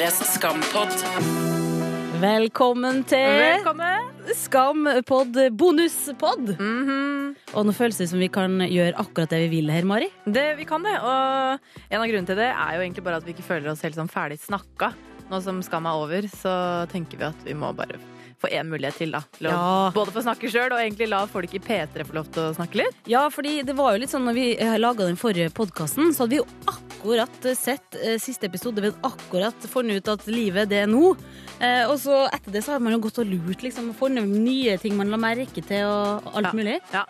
P3s Skampod. Velkommen til Velkommen! Skampod bonuspod. Mhm. Og nå føles det som vi kan gjøre akkurat det vi vil her, Mari. det, vi kan det, og en av grunnene til det er jo egentlig bare at vi ikke føler oss helt sånn ferdig snakka. Nå som skam er over, så tenker vi at vi må bare få én mulighet til, da. Til å Ja. både få snakke sjøl, og egentlig la folk i P3 få lov til å snakke litt. Ja, fordi det var jo litt sånn når vi laga den forrige podkasten, så hadde vi jo akkurat sett eh, siste episode. Vi hadde akkurat funnet ut at livet, det er nå. Eh, og så etter det så har man jo gått og lurt, liksom. og Funnet nye ting man la merke til, og alt Ja. mulig. Ja.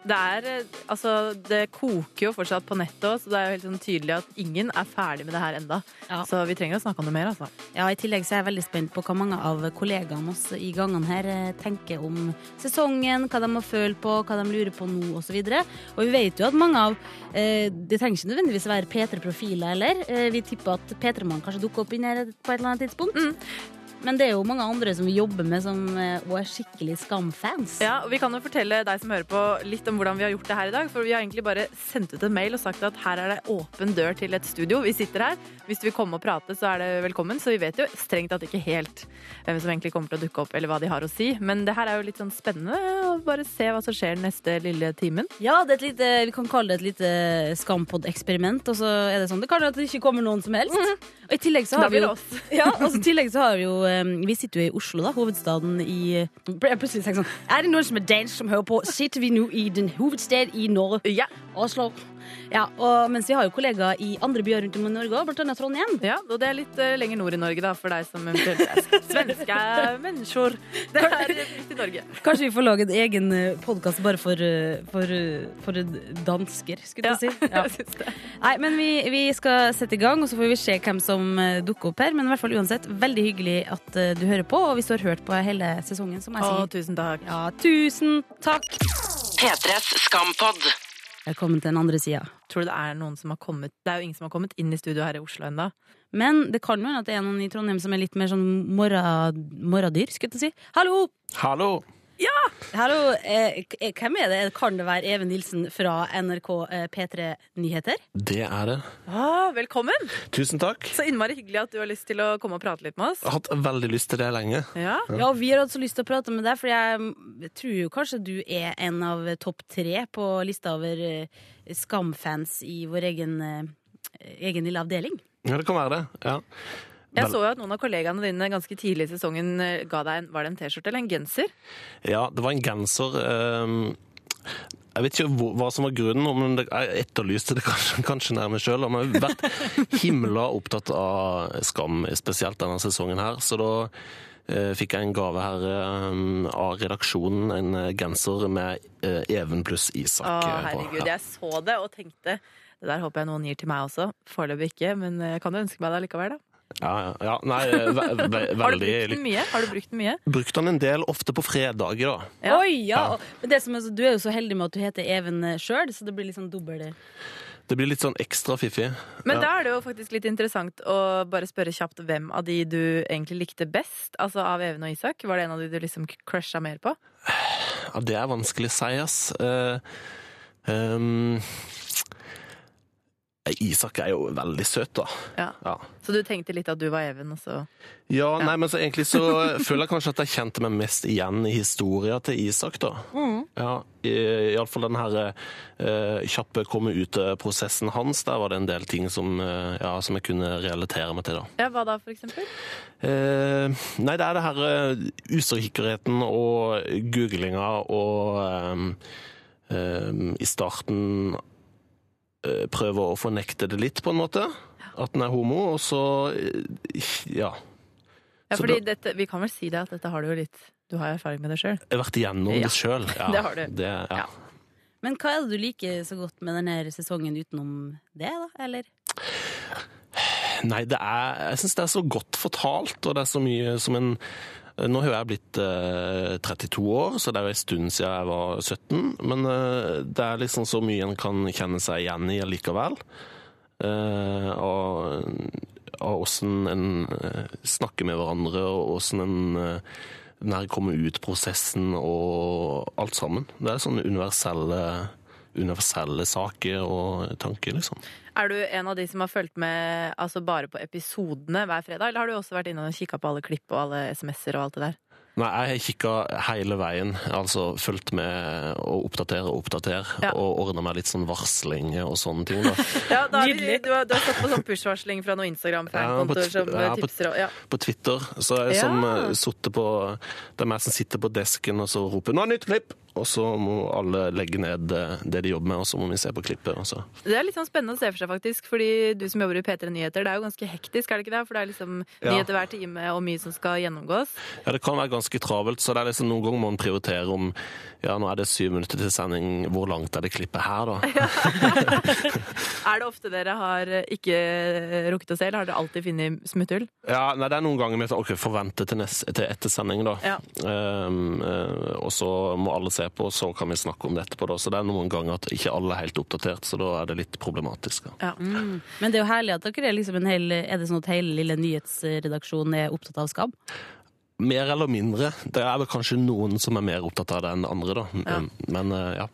Det er eh, Altså, det koker jo fortsatt på nettet òg, så det er jo helt sånn tydelig at ingen er ferdig med det her enda. Ja. Så vi trenger å snakke om det mer, altså. Ja, I tillegg så er jeg veldig spent på hva mange av kollegaene oss i gangene her eh, tenker om sesongen, hva de har følt på, hva de lurer på nå osv. Og, og vi vet jo at mange av eh, Det trenger ikke nødvendigvis å være P3-profiler heller. Eh, vi tipper at P3-mann kanskje dukker opp inn her på et eller annet tidspunkt. Men det er jo mange andre som vi jobber med som òg er skikkelig Skam-fans. Ja, og Vi kan jo fortelle deg som hører på litt om hvordan vi har gjort det her i dag. For vi har egentlig bare sendt ut en mail og sagt at her er det åpen dør til et studio. Vi sitter her. Hvis du vil komme og prate, så er det velkommen. Så vi vet jo strengt tatt ikke helt hvem som egentlig kommer til å dukke opp, eller hva de har å si. Men det her er jo litt sånn spennende å bare se hva som skjer neste lille timen. Ja, det er et lite, vi kan kalle det et lite Skampod-eksperiment. Og så er det sånn, det kan jo at det ikke kommer noen som helst. Og i tillegg så har vi jo. Ja, og så i tillegg så har vi jo eh, Vi sitter jo i Oslo, da, hovedstaden i plutselig sånn Er det noen som er dansk som hører på? Sitter vi nå i den hovedstad i Norge? Ja. Oslo. Ja, og mens vi har jo kollegaer i andre byer rundt om i Norge, blant annet Trondheim. ja, og det er litt uh, lenger nord i Norge, da, for deg som eventuelt er svenske mennesker. Det er litt i Norge. Kanskje vi får lage en egen podkast bare for, eh, for, eh, for dansker, skulle jeg si. Ja. jeg syns det. Nei, men vi, vi skal sette i gang, og så får vi se hvem som eh, dukker opp her. Men i hvert fall uansett, veldig hyggelig at eh, du hører på, og hvis du har hørt på hele sesongen, så må jeg si tusen takk. ja, tusen takk. P3s Skampod. Velkommen til den andre sida. Tror du det er noen som har kommet Det er jo ingen som har kommet inn i studio her i Oslo ennå. Men det kan jo hende at det er noen i Trondheim som er litt mer sånn morra, morradyr, skulle jeg til å si. Hallo! Hallo! Hallo, eh, eh, hvem er det? Kan det være Even Nilsen fra NRK eh, P3 Nyheter? Det er det. Ah, velkommen! Tusen takk. Så innmari hyggelig at du har lyst til å komme og prate litt med oss. Jeg har hatt veldig lyst til det lenge. Ja, Ja, og vi har hatt så lyst til å prate med deg, for jeg tror jo kanskje du er en av topp tre på lista over eh, Skam-fans i vår egen, eh, egen lille avdeling. Ja, det kan være det. Ja. Jeg så jo at noen av kollegaene dine ganske tidlig i sesongen eh, ga deg en, var det en T-skjorte eller en genser. ja, det var en genser ehm, Jeg vet ikke hva som var grunnen, men jeg etterlyste det kanskje, kanskje nærmest sjøl. Men jeg har vært himla opptatt av Skam, spesielt denne sesongen her. Så da eh, fikk jeg en gave her ehm, av redaksjonen, en eh, genser med Even pluss Isak Å, herregud, Ja. jeg så det og tenkte det der håper jeg noen gir til meg også. Foreløpig ikke, men jeg kan jo ønske meg det likevel, da. Ja, ja. Nei, eh, ve ve Har du veldig brukt den mye? Har du brukt den mye? Brukte den en del, ofte på fredager, da. Ja. Oi, ja! Ja. Men det som er så, du er jo så heldig med at du heter Even sjøl, så det blir litt sånn dobbel Det blir litt sånn ekstra fiffig. Men Ja. da er det jo faktisk litt interessant å bare spørre kjapt hvem av de du egentlig likte best, altså av Even og Isak. Var det en av de du liksom crusha mer på? Ja, det er vanskelig å si, ass. Eh, ehm, Isak er jo veldig søt, da. Ja. Ja. Så du tenkte litt at du var Even, og så Ja, nei, men så egentlig så føler jeg kanskje at jeg kjente meg mest igjen i historia til Isak, da. Ja, i- Iallfall den her eh, kjappe komme ut-prosessen hans. Der var det en del ting som, eh, ja, som jeg kunne relatere meg til, da. Ja, hva da, for eksempel? Eh, nei, det er det her eh, usikkerheten og googlinga og eh, eh, i starten eh, prøve å fornekte det litt, på en måte. At den er homo, og så eh, ja. Ja, fordi da- dette, Vi kan vel si det at dette har du jo litt Du har erfaring med det sjøl. Jeg har vært igjennom Ja, det sjøl. Ja, det har du. Det, ja. Ja. Men hva er det du liker så godt med denne sesongen utenom det, da? Eller? Nei, det er, jeg syns det er så godt fortalt, og det er så mye som en Nå har jeg blitt eh, 32 år, så det er jo en stund siden jeg var 17. Men eh, det er liksom så mye en kan kjenne seg igjen i allikevel. Av og og åssen en eh, snakker med hverandre, og åssen en nær kommer ut-prosessen og alt sammen. Det er sånne universelle universelle saker og tanker, liksom. Er du en av de som har fulgt med altså bare på episodene hver fredag, eller har du også vært inne og kikka på alle klipp og alle SMS-er og alt det der? Nei, jeg har kikka hele veien. Altså fulgt med og oppdatere og oppdatere. Ja. Og ordna meg litt sånn varsling og sånne ting. da. Ja, da har det, du, har, du har stått på sånn push-varsling fra noen Instagram-fankontoer Ja, som eh, ja, tipser og ja. På Twitter. Så jeg som eh, sitter på Det er meg som sitter på desken og så roper 'nå er nytt klipp'! Og så må alle legge ned eh, det de jobber med, og så må vi se på klippet. Også. Det er litt sånn spennende å se for seg, faktisk. Fordi du som jobber i P3 Nyheter, det er jo ganske hektisk, er det ikke det? For det er liksom Ja. nyheter hver time og mye som skal gjennomgås. Ja, Det kan være ganske travelt, så det er liksom noen ganger må man prioritere om ja, nå er det syv minutter til sending, hvor langt er det klippet her, da? Er det ofte dere har eh, ikke rukket å se, eller har dere alltid funnet smutthull? Ja, nei, Det er noen ganger vi ok, forventer til, nest, til etter sending, da. Ja. Eh, og så må alle se på, og så kan vi snakke om det etterpå. da. Så det er noen ganger at ikke alle er helt oppdatert, så da er det litt problematisk. Da. Ja. Men det er jo herlig at dere er liksom en hel Er det sånn at hele lille nyhetsredaksjonen er opptatt av skam? Mer eller mindre. Det er vel kanskje noen som er mer opptatt av det enn andre, da. Ja. Men eh, ja.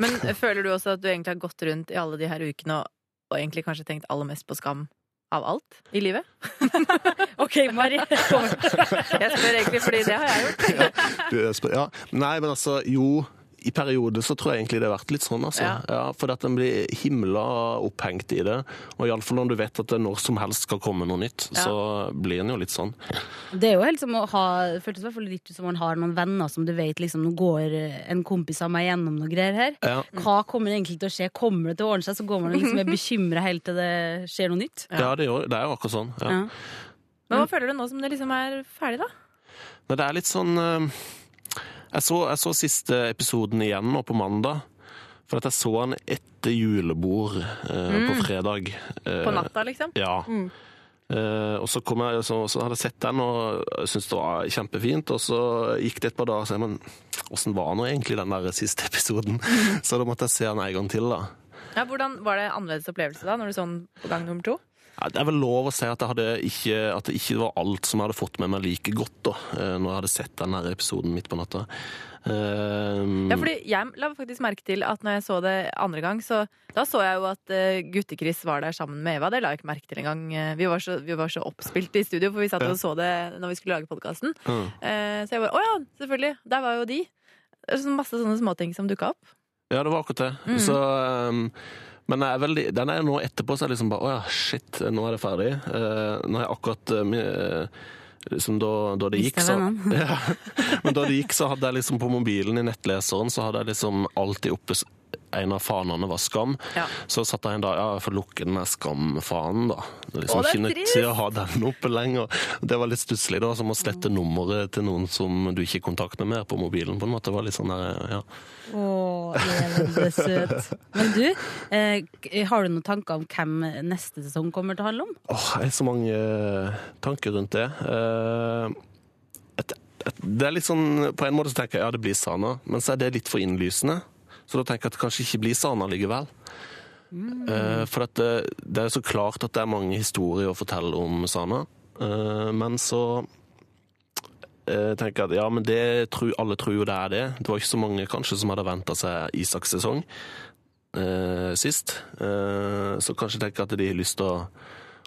Men føler du også at du egentlig har gått rundt i alle de her ukene og, og egentlig kanskje tenkt aller mest på skam av alt i livet? OK, Mari. Jeg spør egentlig fordi det har jeg gjort. Du, spør- ja. Nei, men altså, jo. I perioder så tror jeg egentlig det har vært litt sånn, altså. Ja. Ja. for at en blir himla opphengt i det. Og iallfall når du vet at det når som helst skal komme noe nytt, Ja. så blir en jo litt sånn. Det er jo helt som å ha Det føltes i hvert fall litt ut som man har noen venner som du vet liksom Nå går en kompis av meg gjennom noe greier her. Ja. Hva kommer egentlig til å skje? Kommer det til å ordne seg? Så går man liksom er bekymra helt til det skjer noe nytt. Ja, det, gjør, det er jo akkurat sånn. Ja. Ja. Men hva føler du nå som det liksom er ferdig, da? Nei, det er litt sånn eh, jeg, så, jeg så siste episoden igjen nå på mandag. For at jeg så den etter julebord eh, på fredag. Eh, På natta, liksom? Ja. Eh, og så, kom jeg, så, så hadde jeg sett den og syntes det var kjempefint. Og så gikk det et par dager og så men åssen var nå egentlig den der siste episoden? så da måtte jeg se den en gang til, da. Ja, hvordan Var det annerledes opplevelse da, når du så den på gang nummer to? Det er vel lov å si at, ikke, at det ikke var alt som jeg hadde fått med meg like godt da, eh, når jeg hadde sett den episoden midt på natta. Um... Ja, fordi jeg la faktisk merke til at når jeg så det andre gang, så da så jeg jo at uh, Gutte-Chris var der sammen med Eva. Det la jeg ikke merke til engang. Eh, Vi var så, vi var så oppspilt i studio, for vi satt og så det når vi skulle lage podkasten. mm. så jeg bare Å ja, selvfølgelig! Der var jo de. Så masse sånne småting som dukka opp. Ja, det var akkurat det. Mm. Så, um, men er veldig, den er nå etterpå, så er det liksom bare Å ja, shit, nå er det ferdig. Uh, nå har jeg akkurat uh, liksom da, da det gikk, så ja. Men da det gikk, så hadde jeg liksom på mobilen i nettleseren så hadde jeg liksom alltid oppe en av fanene var skam. Ja. Så satte jeg en da Ja, jeg får lukke den der skamfanen, da. Det liksom Å, det er trist. å ha den oppe lenger. Det var litt stusslig, da. Som å slette nummeret til noen som du ikke kontakter mer på mobilen. på en måte. Det var litt sånn der, ja. Å, det er søt. Men du, eh, har du noen tanker om hvem neste sesong kommer til å handle om? Åh, jeg har så mange eh, tanker rundt det. Eh, et, et, det er litt sånn, På en måte så tenker jeg ja, det blir Sana, men så er det litt for innlysende. Så da tenker jeg at det kanskje ikke blir Sana likevel. Eh, for det, det er så klart at det er mange historier å fortelle om Sana. uh, men så eh, tenker jeg at ja, men det alle tror jo det er det. Det var ikke så mange kanskje som hadde venta seg Isaks sesong eh, sist. Eh, så kanskje tenker jeg at de har lyst til å,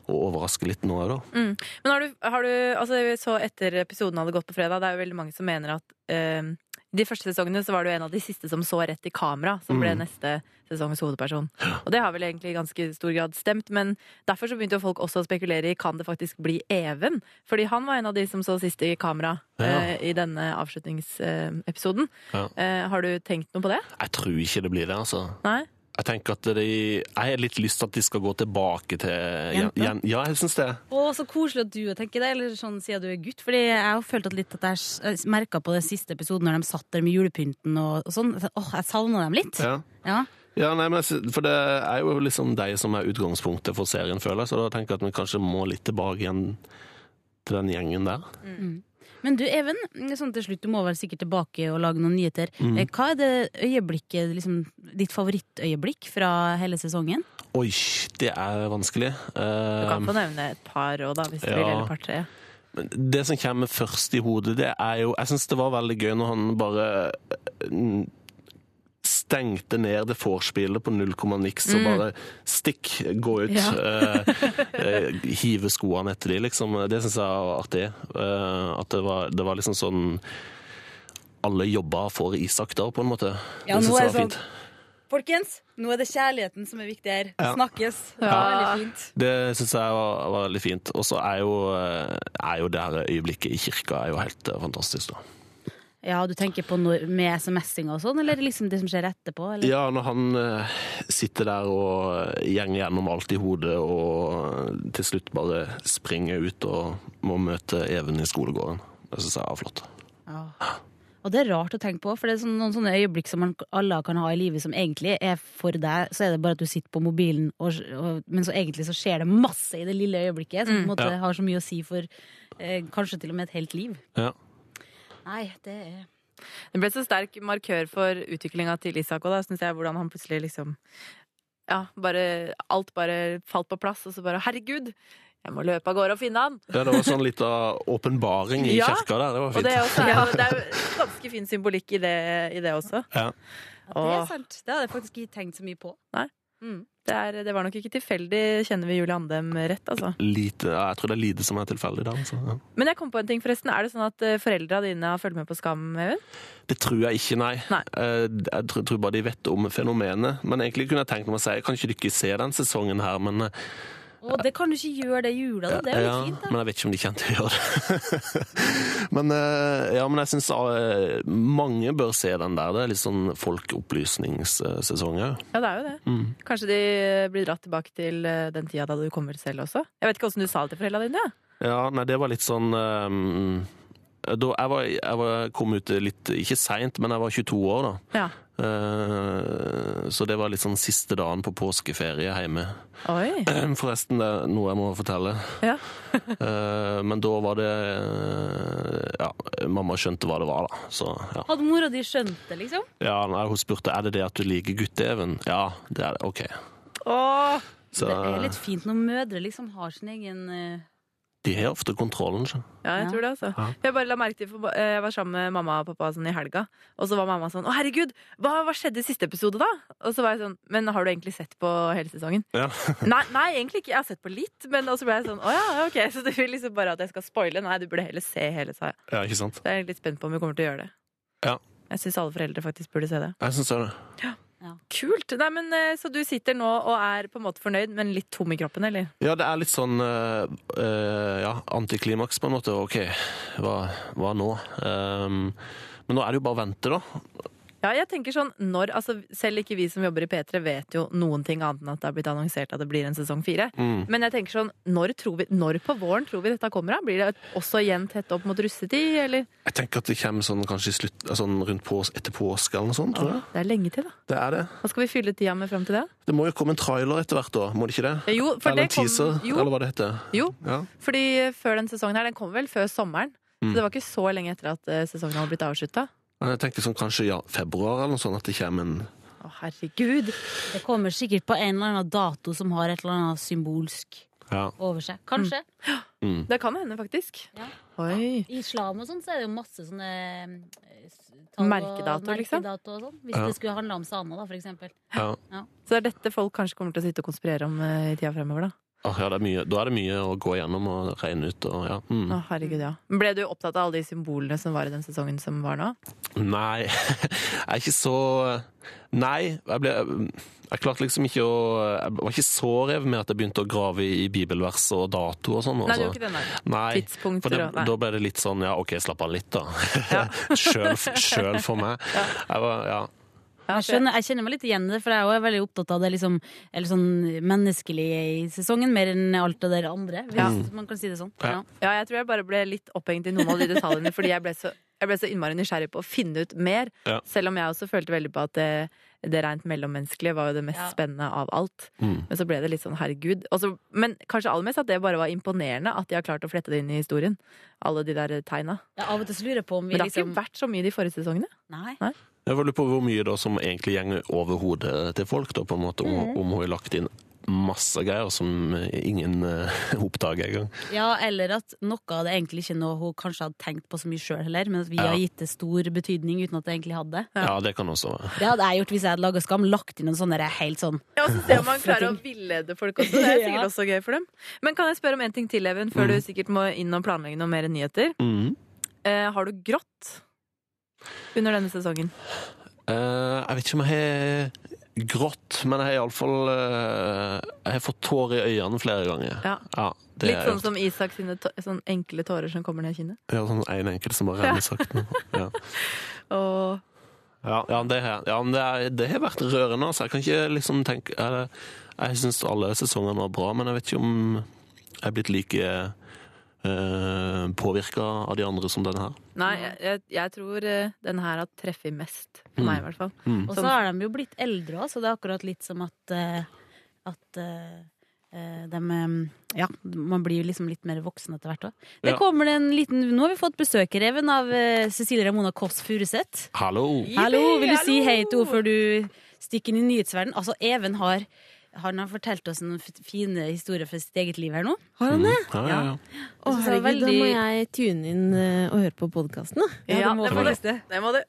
å overraske litt nå òg, da. Mm. Men har du, har du altså så etter episoden hadde gått på fredag, det er jo veldig mange som mener at eh, de første sesongene så var du en av de siste som så rett i kamera, som ble Mm. neste sesongs hovedperson. Og det har vel egentlig i ganske stor grad stemt, men derfor så begynte jo folk også å spekulere i kan det faktisk bli Even? Fordi han var en av de som så sist i kamera Ja. eh, i denne avslutningsepisoden. Ja. Eh, har du tenkt noe på det? Jeg tror ikke det blir det, altså. Nei? Jeg tenker at de, jeg har litt lyst til at de skal gå tilbake til Jenta? Ja, jeg syns det. Å, så koselig at du tenker det, eller sånn siden du er gutt. Fordi jeg har følt at litt at jeg merka på den siste episoden når de satt der med julepynten og, og sånn. Åh, jeg savna dem litt. Ja. Ja. Ja, nei, men For det er jo liksom de som er utgangspunktet for serien, føler jeg. Så da tenker jeg at vi kanskje må litt tilbake igjen til den gjengen der. Men du, Even, sånn til slutt, du må vel sikkert tilbake og lage noen nyheter. Mm. Eh, Hva er det øyeblikket, liksom, ditt favorittøyeblikk fra hele sesongen? Oi, det er vanskelig. Du kan Eh, få nevne et par òg, da, hvis du ja. vil. Eller par-tre. det som kommer først i hodet, det er jo Jeg syns det var veldig gøy når han bare eh, stengte ned det vorspielet på null komma niks og bare stikk, gå ut. Ja. eh, eh, hive skoene etter de, liksom. Det syns jeg var artig. Eh, at det var, det var liksom sånn Alle jobba for Isak da, på en måte. Ja, det syns jeg var fint. Folkens, nå er det kjærligheten som er viktig her. Ja. Snakkes. Det Ja. Det syns jeg var, var veldig fint. Og så er eh, er jo det her øyeblikket i kirka er jo helt eh, fantastisk, da. Ja, du tenker på når, med SMS-ing og sånn, eller liksom det som skjer etterpå? Eller? Ja, når han eh, sitter der og gjenger gjennom alt i hodet og til slutt bare springer ut og må møte Even i skolegården. Det syns jeg er flott. Ja. Og det er rart å tenke på, for det er sånn, noen sånne øyeblikk som man alle kan ha i livet som egentlig er for deg, så er det bare at du sitter på mobilen, og, og, men så egentlig så skjer det masse i det lille øyeblikket, som på en måte Ja. har så mye å si for eh, kanskje til og med et helt liv. Ja. Nei, det er Det ble så sterk markør for utviklinga til Isak òg, syns jeg. Hvordan han plutselig liksom Ja, bare Alt bare falt på plass, og så bare Herregud! Jeg må løpe av gårde og finne han! ja, det var sånn litt av åpenbaring i Ja. kirka der. Det var Og fint. det, er også, ja, det er jo ganske fin symbolikk i det, i det også. Ja. Ja, det er sant. Det hadde jeg faktisk ikke tenkt så mye på. Nei. Mm. Det, er, det var nok ikke tilfeldig, kjenner vi Julie Andem rett, altså. Lite, ja, jeg tror det er lite som er tilfeldig der. Altså. Ja. Men jeg kom på en ting, forresten. Er det sånn at eh, foreldra dine har fulgt med på Skam, Even? Det tror jeg ikke, nei. Nei. Eh, Jeg tror, bare de vet om fenomenet. Men egentlig kunne jeg tenkt meg å si kan ikke ikke se den sesongen her, men eh, Og det kan du ikke gjøre det i jula, da. Det er jo ja, fint, da. Men jeg vet ikke om de kommer til å gjøre det. men, eh, ja, men jeg syns mange bør se den der. Det er litt sånn folkeopplysningssesong òg. Ja, det er jo det. Mm. Kanskje de blir dratt tilbake til eh, den tida da du kommer selv også? Jeg vet ikke åssen du sa det til foreldra dine. Ja. Ja, nei, det var litt sånn um, da, jeg, var, jeg var, kom ut litt, ikke seint, men jeg var 22 år da. Ja. Eh, så det var litt sånn siste dagen på påskeferie hjemme. Oi. Forresten, det er noe jeg må fortelle. Ja. Eh, men da var det eh, Ja, mamma skjønte hva det var, da. Så ja. Hadde mora di skjønt det, liksom? ja nei, hun spurte er det det at du liker gutte-Even. Ja, det er det. OK. Åh, Så Det er litt fint når mødre liksom har sin egen de har ofte kontrollen. Så. Ja, jeg tror det, altså. Ja. Jeg bare la merke til, for jeg var sammen med mamma og pappa sånn i helga, og så var mamma sånn 'Å, herregud, hva, hva skjedde i siste episode, da?' Og så var jeg sånn 'Men har du egentlig sett på hele sesongen?' Ja. nei, nei, egentlig ikke. Jeg har sett på litt, men så ble jeg sånn 'Å ja, ok', så du vil liksom bare at jeg skal spoile? Nei, du burde heller se hele, sa jeg. ja, ikke sant? Så jeg er litt spent på om vi kommer til å gjøre det. Ja. Jeg syns alle foreldre faktisk burde se det. Jeg syns det. Kult! Nei, men eh, Så du sitter nå og er på en måte fornøyd, men litt tom i kroppen, eller? Ja, det er litt sånn uh, uh, ja, antiklimaks på en måte. OK, hva, hva nå? Um, men nå er det jo bare å vente, da. Ja, jeg tenker sånn, når, altså Selv ikke vi som jobber i P3 vet jo noen ting annet enn at det har blitt annonsert at det blir en sesong fire. Mm. Men jeg tenker sånn, når, tror vi, når på våren tror vi dette kommer? da? Blir det også igjen tett opp mot russetid, eller? Jeg tenker at det kommer sånn kanskje slutt, sånn rundt pås, etter påske eller noe sånt. tror jeg. Det er lenge til, da. Det er det. Hva skal vi fylle tida med fram til det? Det må jo komme en trailer etter hvert, da. Må det ikke det? Jo, for eller det en kom, teaser, jo, eller hva det heter. jo, Ja. fordi før den sesongen her, den kom vel før sommeren. Mm. Så det var ikke så lenge etter at eh, sesongen hadde blitt avslutta. Men jeg tenker sånn kanskje ja, februar eller noe sånt, at det kommer en Å, herregud. Det kommer sikkert på en eller annen dato som har et eller annet symbolsk Ja. over seg. Kanskje. Mm. Det kan hende, faktisk. Ja. Oi. I islam og sånn så er det jo masse sånne eh, og Merkedato, liksom? merkedato og sånn. Hvis Ja. det skulle handle om samer, da, for eksempel. ja. Så det er dette folk kanskje kommer til å sitte og konspirere om eh, i tida fremover, da. Åh, ja det er mye, da er det mye å gå gjennom og regne ut. Og, ja. mm. Oh, herregud, ja. Ble du opptatt av alle de symbolene som var i den sesongen som var nå? Nei, jeg er ikke så Nei, jeg ble Jeg klarte liksom ikke å Jeg var ikke så rev med at jeg begynte å grave i, i bibelvers og dato og sånn. Nei, det altså. gjorde ikke der. Nei, for Tidspunkter det, og nei. da ble det litt sånn ja, OK, slapp av litt, da. Ja. sjøl for meg. Jeg var, ja. Ja, Jeg, skjønner, jeg kjenner meg litt igjen i det, for jeg er også veldig opptatt av det liksom, eller sånn menneskelige i sesongen, mer enn alt det der andre, hvis Ja. man kan si det sånn. Ja. Ja. Jeg tror jeg bare ble litt opphengt i noen av de detaljene, fordi jeg ble så, jeg ble så innmari nysgjerrig på å finne ut mer. Ja. Selv om jeg også følte veldig på at det, det rent mellommenneskelige var jo det mest Ja. spennende av alt. Mm. Men så ble det litt sånn herregud. Også, men kanskje aller mest at det bare var imponerende at de har klart å flette det inn i historien. Alle de der tegna. Ja, av og til så lurer jeg på om vi Men det har liksom ikke vært så mye de forrige sesongene. Nei. Jeg lurer på hvor mye da som egentlig går over hodet til folk, da, på en måte, om, Mm. om hun har lagt inn masse greier som ingen uh, oppdager engang. Ja, eller at noe av det egentlig ikke noe hun kanskje hadde tenkt på så mye sjøl heller, men at vi Ja. har gitt det stor betydning uten at det egentlig hadde. Ja. det kan også være. Det hadde jeg gjort hvis jeg hadde laga Skam. Lagt inn en sånn der helt sånn Ja, og så se om man klarer å villede folk også. Det er sikkert Ja. også gøy for dem. Men kan jeg spørre om en ting til, Even, før du sikkert må inn og planlegge noen mer nyheter? Mm. Uh, har du grått under denne sesongen? Uh, jeg vet ikke om jeg har grått, men jeg har iallfall uh, Jeg har fått tårer i øynene flere ganger. Ja. det Litt sånn som Isak sine sånn enkle tårer som kommer ned kinnet. gjort. Ja, sånn en enkel som bare renner sakte. Ja. Og Ja, ja, det, ja, men det, er, det har vært rørende. Altså. Jeg kan ikke liksom tenke Jeg, jeg syns alle sesongene var bra, men jeg vet ikke om jeg er blitt like uh, påvirka av de andre som denne her. Nei, jeg, jeg, tror denne her har treffet mest. For Mm. meg, i hvert fall. Mm. Og så har de jo blitt eldre òg, så det er akkurat litt som at eh, At eh, eh, de eh, Ja, man blir jo liksom litt mer voksen etter hvert òg. Det Ja. kommer en liten Nå har vi fått besøk, Reven, av eh, Cecilie Ramona Kåss Furuseth. Hallo! Hallo, vil du si hei til henne før du stikker inn i nyhetsverdenen? Altså, Even har han har fortalt oss noen fine historier fra sitt eget liv her nå. Har han det? Ja, ja, ja. Å, herregud, herregud, da må jeg tune inn eh, og høre på podkasten, da. Ja, må det må du. det. Det må du.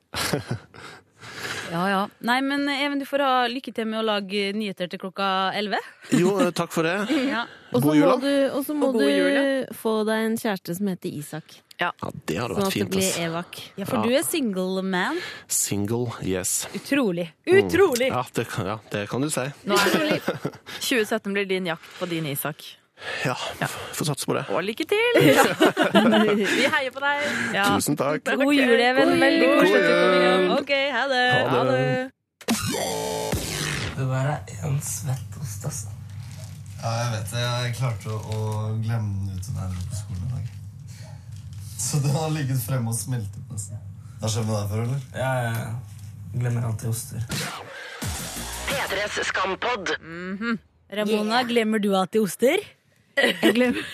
Ja, ja. Nei, men Even, du får ha lykke til med å lage nyheter til klokka 11. Jo, eh, takk for det. Ja. God jul, da. og så må du, må du jul, få deg en kjæreste som heter Isak. Ja, det hadde Sånn vært at det blir. Evak. ja, for Ja. du er single man. Single, yes. Utrolig. Utrolig! Ja, det kan, ja, det kan du si. Nå er det 2017 blir din jakt på din Isak. Ja, får satse på det. Og lykke til! Vi heier på deg. Ja. Tusen takk. God jul, Even. Veldig koselig at du kom innom. OK, ha det. Ha det. Det er en svett ost, altså. Ja, jeg vet det. Jeg klarte å, å glemme den ute da jeg dro på skolen i dag. Så den har ligget fremme og smeltet nesten. Det har skjedd med deg før, eller? Ja, ja. glemmer alltid oster. P3s Skampod. Ramona, glemmer du alltid oster? Jeg glemmer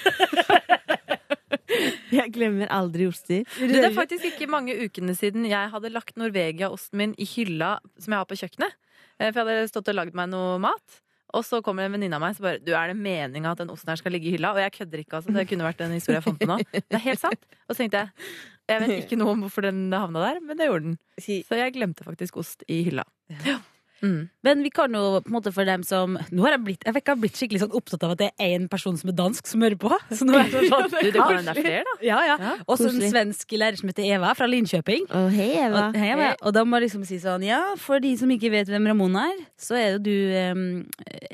Jeg glemmer aldri oster. Du, det er faktisk ikke mange ukene siden jeg hadde lagt Norvegia-osten min i hylla som jeg har på kjøkkenet. Eh, For jeg hadde stått og lagd meg noe mat. Og så kommer en venninne av meg som bare Du, er det meninga at den osten her skal ligge i hylla? Og jeg kødder ikke, altså. Det kunne vært en historie jeg fant på nå. Det er helt sant. Og så tenkte jeg Jeg vet ikke noe om hvorfor den havna der, men det gjorde den. Så jeg glemte faktisk ost i hylla. Mm. Men vi kan jo på en måte for dem som Nå har jeg blitt, jeg har blitt skikkelig sånn opptatt av at det er én person som er dansk, som hører på. Så nå er jeg sånn, Du, det kan flere, da. Ja, ja. Ja, Også en svensk lærer som heter Eva, fra Linköping. Oh, hei, Eva. Og, hei, Eva. og da må jeg liksom si sånn Ja, for de som ikke vet hvem Ramona er, så er jo du um,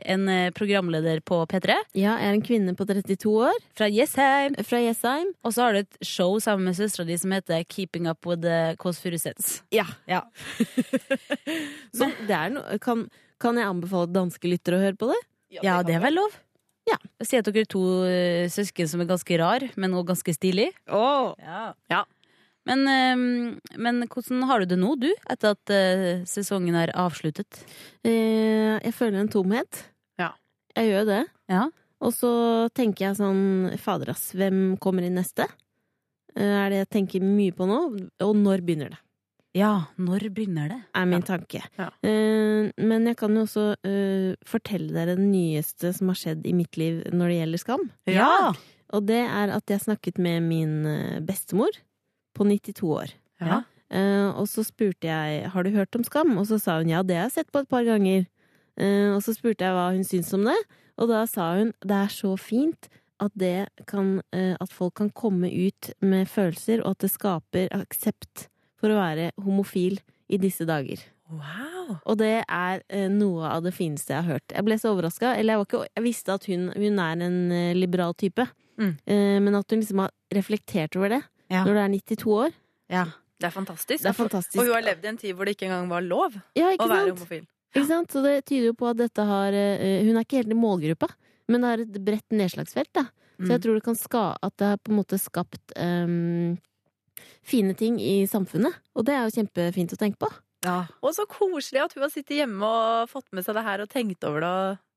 en eh, programleder på P3 Ja, jeg er en kvinne på 32 år fra Jessheim. fra Jessheim. Og så har du et show sammen med søstera di som heter Keeping Up With The Kåss Furuseths. Ja. Ja. så det er kan, kan jeg anbefale danske lyttere å høre på det? ja, det er vel lov? Ja. Si at dere er to eh, søsken som er ganske rar, men også ganske stilig. Ja. Ja. Men, men hvordan har du det nå, du, etter at eh, sesongen er avsluttet? Eh, jeg føler en tomhet. Ja. Jeg gjør det. Ja. Og så tenker jeg sånn Fader, ass, hvem kommer inn neste? Eh, er det jeg tenker mye på nå? Og når begynner det? Ja, når begynner det? Er min tanke. Ja. Uh, men jeg kan jo også uh, fortelle dere det nyeste som har skjedd i mitt liv når det gjelder skam. Ja! Og det er at jeg snakket med min eh, bestemor på 92 år. Ja. Uh, og så spurte jeg har du hørt om Skam, og så sa hun ja, det har jeg sett på et par ganger. Uh, og så spurte jeg hva hun syntes om det, og da sa hun det er så fint at, det kan, uh, at folk kan komme ut med følelser, og at det skaper aksept for å være homofil i disse dager. Wow. Og det er eh, noe av det fineste jeg har hørt. Jeg ble så overraska. Eller jeg, var ikke, jeg visste at hun, hun er en eh, liberal type, Mm. Eh, men at hun liksom har reflektert over det Ja. når du er 92 år. ja. Det er fantastisk. Det er fantastisk. Og hun har levd i en tid hvor det ikke engang var lov Ja, å være sant? homofil. Ikke sant? Så det tyder jo på at dette har Hun er ikke helt i målgruppa, men det er et bredt nedslagsfelt. Da. Så jeg Mm. tror det kan ska at det har på en måte skapt ehm, fine ting i samfunnet. Og det er jo kjempefint å tenke på. Ja. Og så koselig at hun har sittet hjemme og fått med seg det her og tenkt over det.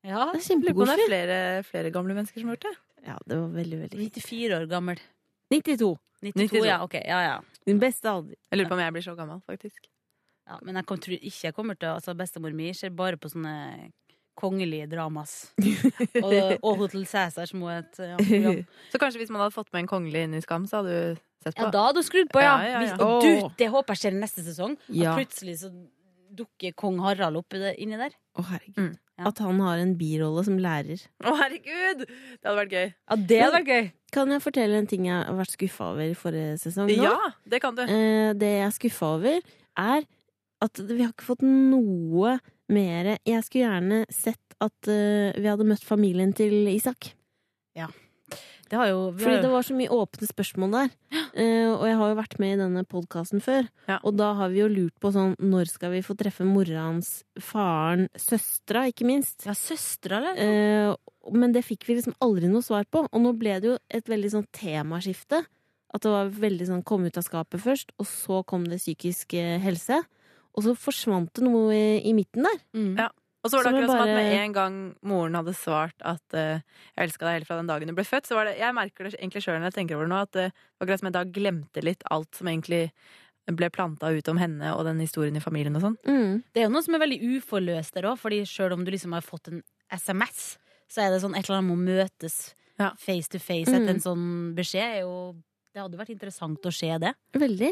ja. Det er Lurer på om det er kjempekoselig. flere, flere gamle mennesker som har gjort det. Ja, det var veldig, veldig 94 år gammel. 92. 92, 92. ja. Ok, ja, ja. Din beste alder. Jeg lurer på om jeg blir så gammel, faktisk. ja men jeg tror ikke jeg kommer til å altså Bestemor mi ser bare på sånne kongelige dramas. og, og Hotel Cæsars hun het. ja. Så kanskje hvis man hadde fått med en kongelig inn i Skam, så hadde du? Ja, da hadde hun skrudd på, ja. Ja, ja, ja. Hvis, og du, det håper jeg skjer neste sesong. Ja. At plutselig så dukker kong Harald opp inni der. Å, herregud. Mm, ja. At han har en birolle som lærer. Å, herregud! Det hadde vært gøy. Ja, det hadde vært gøy. Kan jeg fortelle en ting jeg har vært skuffa over i forrige sesong? nå? Ja, det kan du. Eh, det jeg er skuffa over, er at vi har ikke fått noe mer Jeg skulle gjerne sett at eh, vi hadde møtt familien til Isak. Det har jo, har Fordi jo det var så mye åpne spørsmål der. Uh, og jeg har jo vært med i denne podkasten før. Ja. Og da har vi jo lurt på sånn Når skal vi få treffe mora hans, faren, søstera, ikke minst? ja, søstra eller? Uh, men det fikk vi liksom aldri noe svar på. Og nå ble det jo et veldig sånn temaskifte. At det var veldig sånn kom ut av skapet først, og så kom det psykisk eh, helse. Og så forsvant det noe i, i midten der. Mm. Ja. Og så var det Som er akkurat som at med en gang moren hadde svart at uh, 'jeg elska deg helt fra den dagen du ble født', så var det Jeg merker det egentlig sjøl når jeg tenker over det nå, at det var akkurat som jeg da glemte litt alt som egentlig ble planta ut om henne og den historien i familien og sånn. Mm. Det er jo noe som er veldig uforløst der òg, fordi sjøl om du liksom har fått en SMS, så er det sånn et eller annet må møtes Ja. face to face Mm. en sånn beskjed. Er jo, det hadde vært interessant å se det. Veldig.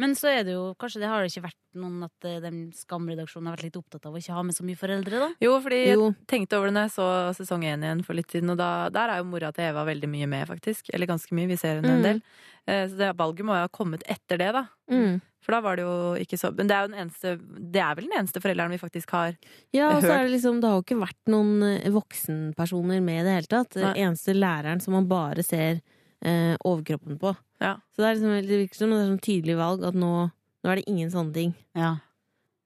Men så er det jo kanskje det har det ikke vært noen at eh, den Skam-redaksjonen har vært litt opptatt av å ikke ha med så mye foreldre, da. Jo, fordi jeg tenkte over det når jeg så sesong én igjen for litt siden, og da, der er jo mora til Eva veldig mye med, faktisk. Eller ganske mye. Vi ser henne en Mm. del. Eh, Så det valget må jo ha kommet etter det, da. Mm. For da var det jo ikke så Men det er jo den eneste Det er vel den eneste forelderen vi faktisk har Ja, Hørt. er det liksom Det har jo ikke vært noen eh, voksenpersoner med i det hele tatt. Den Eneste læreren som man bare ser eh, overkroppen på. Ja. Så det er liksom det virker som det er sånn tydelig valg at nå, nå er det ingen sånne ting. Ja.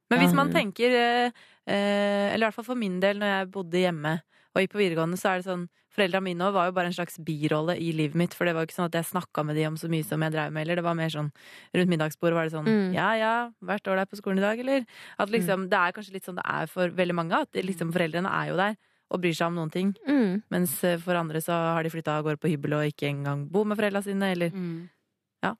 Men hvis man tenker eh, eh, Eller i hvert fall for min del, når jeg bodde hjemme og gikk på videregående, så er det sånn Foreldra mine var jo bare en slags birolle i livet mitt, for det var jo ikke sånn at jeg snakka med de om så mye som jeg drev med, eller det var mer sånn rundt middagsbordet var det sånn Mm. Ja ja, vært er på skolen i dag, eller? At liksom Det er kanskje litt sånn det er for veldig mange, at liksom foreldrene er jo der og bryr seg om noen ting, Mm. mens eh, for andre så har de flytta av gårde på hybel og ikke engang bor med foreldra sine, eller Mm. Ja.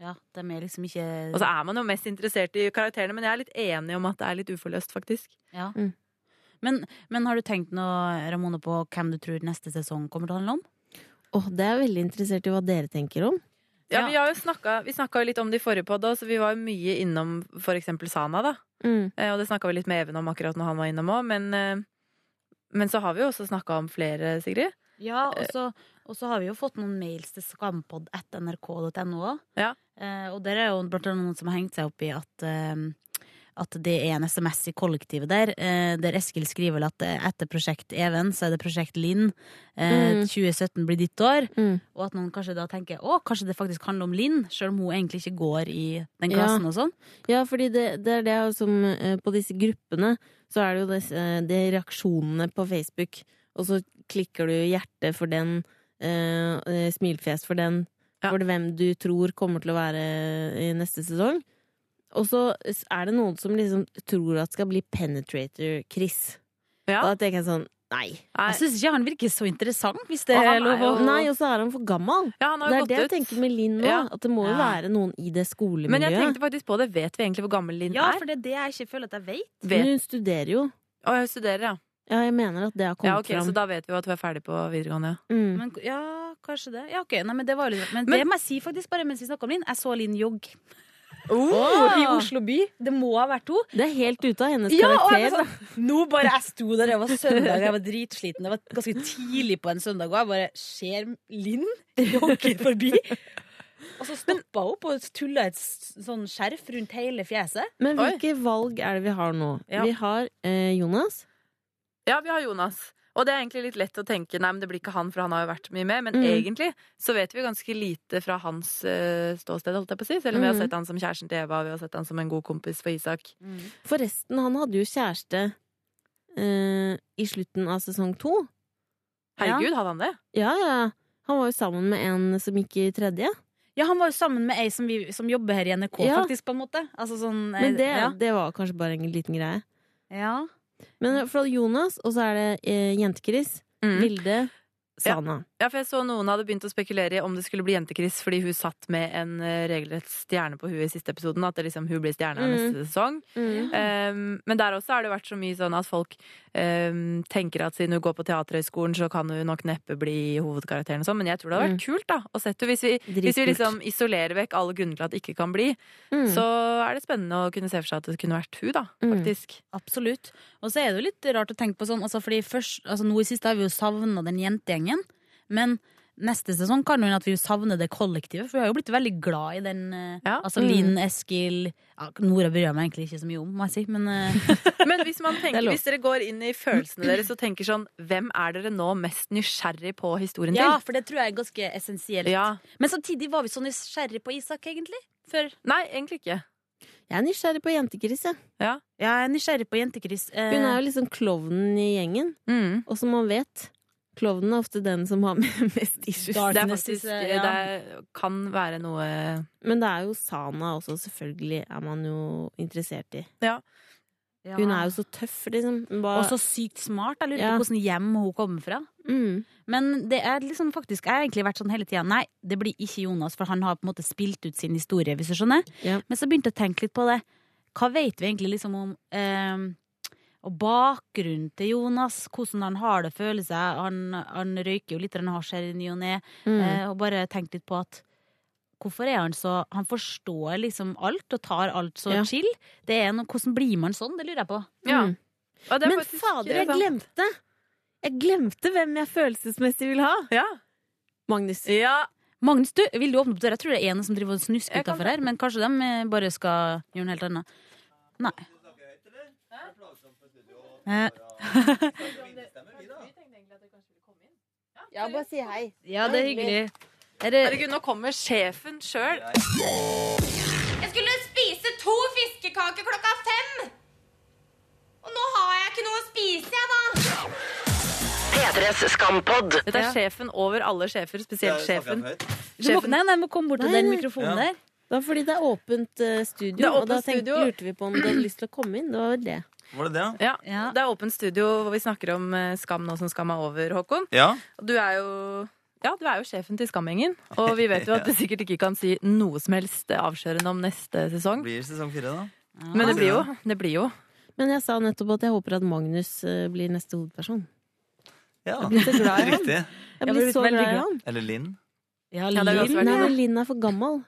Ja, det er liksom ikke Og så er man jo mest interessert i karakterene, men jeg er litt enig om at det er litt uforløst, faktisk. ja. Mm. men, men har du tenkt noe, Ramone, på hvem du tror neste sesong kommer til å handle om? Åh, det er jeg veldig interessert i hva dere tenker om. Ja, Ja. Vi har jo snakka, vi snakka jo litt om det i forrige podd, så vi var jo mye innom for eksempel Sana, da. Mm. Eh, Og det snakka vi litt med Even om akkurat når han var innom òg, men, eh, men så har vi jo også snakka om flere, Sigrid. Ja, og så, og så har vi jo fått noen mails til skampod.nrk.no òg. Ja. Eh, og der er jo blant annet noen som har hengt seg opp i at, eh, at det er en SMS i kollektivet der, eh, der Eskil skriver vel at eh, etter Prosjekt Even, så er det Prosjekt Linn. Eh, Mm. 2017 blir ditt år. Mm. Og at noen kanskje da tenker å, kanskje det faktisk handler om Linn, sjøl om hun egentlig ikke går i den Ja. og sånn. Ja, fordi det, det er det som På disse gruppene så er det jo disse, de reaksjonene på Facebook, og så klikker du hjerte for den, eh, smilfjes for den, Ja. for hvem du tror kommer til å være i neste sesong. Og så er det noen som liksom tror at skal bli Penetrator-Chris. Ja. Og da tenker jeg sånn Nei. Jeg syns ikke han virker så interessant, hvis det er lov å Nei, og så er han for gammel. ja, han har Det jo er det gått jeg ut. tenker med Linn nå. Ja. At det må jo Ja. være noen i det skolemiljøet. Men jeg tenkte faktisk på det. Vet vi egentlig hvor gammel Linn er? Ja, for det er det jeg ikke føler at jeg vet. Men hun studerer jo. Å, hun studerer, ja. Ja, jeg mener at det har kommet ja ok, fram. Så da vet vi jo at hun er ferdig på videregående. ja. Mm. Men, ja, kanskje det. Ja, ok. Nei, men det var jo litt Men, Men- det må jeg si faktisk bare mens vi snakker om Linn. Jeg så Linn jogge Åh! i Oslo by. Det må ha vært to Det er helt ute av hennes Ja, og jeg karakter. sånn, nå bare jeg sto der, det var søndag, jeg var dritsliten. Det var ganske tidlig på en søndag, og jeg bare ser Linn jogge forbi. Og så stoppa hun opp og tulla et sånn skjerf rundt hele fjeset. Men Oi. hvilke valg er det vi har nå? Ja. Vi har eh, Jonas. Ja, vi har Jonas. Og det er egentlig litt lett å tenke nei, men det blir ikke han, for han har jo vært mye med. Men Mm. egentlig så vet vi ganske lite fra hans uh, ståsted, holdt jeg på å si. Selv om vi har Mm. sett han som kjæresten til Eva, og vi har sett han som en god kompis for Isak. Forresten, han hadde jo kjæreste uh, i slutten av sesong to. Herregud, hadde han det? Ja, ja. Han var jo sammen med en som gikk i tredje. Ja, han var jo sammen med ei som, vi, som jobber her i NRK, Ja. faktisk, på en måte. Altså sånn Men det, ja. det var kanskje bare en liten greie. ja. Men fra Jonas, og så er det eh, Jente-Chris, Mm. Vilde, Sana. Ja, for jeg så noen hadde begynt å spekulere i om det skulle bli Jente-Chris fordi hun satt med en eh, regelrett stjerne på huet i siste episoden. At det liksom, hun blir stjerna Mm. neste sesong. Mm. Um, men der også har det vært så mye sånn at folk um, tenker at siden hun går på Teaterhøgskolen, så kan hun nok neppe bli hovedkarakteren og sånn. Men jeg tror det hadde vært kult da å sette henne. Hvis vi, hvis vi liksom isolerer vekk alle grunner til at det ikke kan bli, Mm. så er det spennende å kunne se for seg at det kunne vært hun, da. Mm. Faktisk. Absolutt. Og så er det jo litt rart å tenke på sånn, altså fordi først, altså nå i siste har vi jo savna den jentegjengen, men neste sesong kan hende at vi savner det kollektivet, for vi har jo blitt veldig glad i den eh, Ja. Altså Mm. Linn, Eskil ja, Nora bryr jeg meg egentlig ikke så mye om, må jeg si, men eh, Men hvis, man tenker, er hvis dere går inn i følelsene deres og tenker sånn Hvem er dere nå mest nysgjerrig på historien Ja, til? for det tror jeg er ganske essensielt. Ja. Men samtidig var vi så nysgjerrig på Isak, egentlig. Før. Nei, egentlig ikke. Jeg er nysgjerrig på Jente-Chris, jeg. Ja, jeg er nysgjerrig på Jente-Chris. Eh, Hun er jo liksom klovnen i gjengen. Mm. Og som man vet, klovnen er ofte den som har mest issues. Darkness, Det, faktisk, eh, ja. det kan være noe Men det er jo Sana også, selvfølgelig, er man jo interessert i. ja. Hun er jo så tøff, liksom. Bare... Og så sykt smart. Jeg lurer Ja. på hvordan hjem hun kommer fra. mm. Men det er liksom faktisk Jeg har egentlig vært sånn hele tida. Nei, det blir ikke Jonas, for han har på en måte spilt ut sin historie, hvis du skjønner. Ja. Men så begynte jeg å tenke litt på det. Hva vet vi egentlig liksom om eh, og bakgrunnen til Jonas? Hvordan han har det, føler seg. Han, han røyker jo litt hasj her i ny og ne. Mm. Eh, og bare tenkt litt på at Hvorfor er han så Han forstår liksom alt og tar alt så Ja. chill. Det er noe, hvordan blir man sånn? Det lurer jeg på. Ja. Mm. Og det er Men faktisk- fader, jeg glemte! Jeg glemte hvem jeg følelsesmessig vil ha. Ja. Magnus. ja. Magnus, du, vil du åpne opp døra? Jeg tror det er en som driver og snusker utafor her, men kanskje de eh, bare skal gjøre noe helt annet. Nei. Ja, bare si hei. Ja, det er hyggelig. Er det, Herregud, nå kommer sjefen sjøl. Jeg skulle spise to fiskekaker klokka fem! Og nå har jeg ikke noe å spise, jeg, da. P3s Skampod. Dette er sjefen over alle sjefer, spesielt sjefen. du må, nei, nei, må komme bort til den mikrofonen der. Det var fordi det er åpent eh, studio, Det er og da tenkte, studio. lurte vi på om du hadde lyst til å komme inn. Det var vel det. Var det det, Ja. Ja. Det er åpent studio hvor vi snakker om eh, Skam nå som Skam er over, Håkon. ja? Og du er jo ja, du er jo sjefen til Skamgjengen. Og vi vet jo at du sikkert ikke kan si noe som helst avslørende om neste sesong. Blir det sesong fire, da? Men det blir jo. Det blir jo. Men jeg sa nettopp at jeg håper at Magnus eh, blir neste hovedperson. Ja, Jeg blir så glad i ham. Riktig. Jeg Jeg blir blir så glad i glad. Eller Linn. Ja, Ja, Linn. Nei, Linn er for gammel,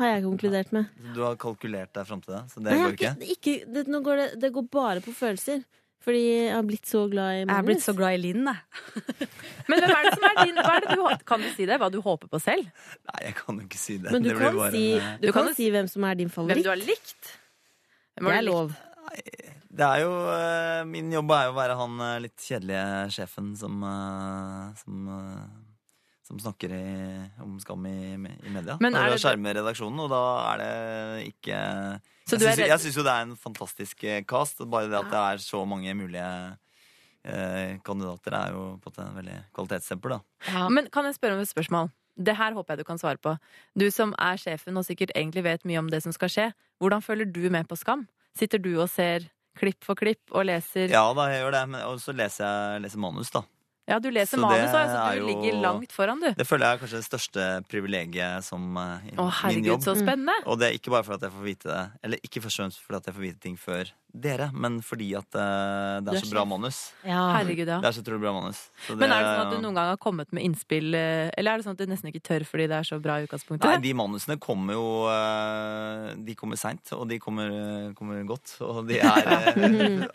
har jeg konkludert med. Du har kalkulert deg fram til det, så det Nei, går ikke. ikke, ikke det, nå går det, det går bare på følelser. Fordi jeg har blitt så glad i Jeg Magnus. er blitt så glad i Linn, jeg. Men hvem er det som er din hva er det du, Kan du si det? Hva du håper på selv? Nei, jeg kan jo ikke si det. Men du det blir kan, bare si, eh, du Du kan kan si hvem som er din Hvem favoritt. du har likt? Hvem Det er lov. Det er jo eh, Min jobb er jo å være han eh, litt kjedelige sjefen som Som, som snakker i, om skam i, i media. Men er det- skjermer redaksjonen, og da er det ikke Så Jeg syns jo- det er en fantastisk eh, cast. Bare det at det er så mange mulige eh, kandidater, er jo på en veldig kvalitetsstempel, da. Ja. Men kan jeg spørre om et spørsmål? Det her håper jeg du kan svare på. Du som er sjefen og sikkert egentlig vet mye om det som skal skje. Hvordan følger du med på Skam? Sitter du og ser klipp for klipp og leser Ja da, jeg gjør det. Men så leser jeg leser manus, da. Ja, du leser Så manus det òg, så er du jo- ligger langt foran, du. Det føler jeg er kanskje det største privilegiet som uh, i Å, min herregud, jobb. så spennende. Og det er ikke bare for at jeg får vite det Eller ikke først og fremst fordi at jeg får vite ting før dere, men fordi at uh, det er er så bra manus. Ja. Herregud, ja. Det er så utrolig bra manus. Så Men er det sånn at du noen gang har kommet med innspill, eh, eller er det sånn at du nesten ikke tør fordi det er så bra i utgangspunktet? Nei, de manusene kommer jo uh, De kommer seint, og de kommer, kommer godt. Og de er eh,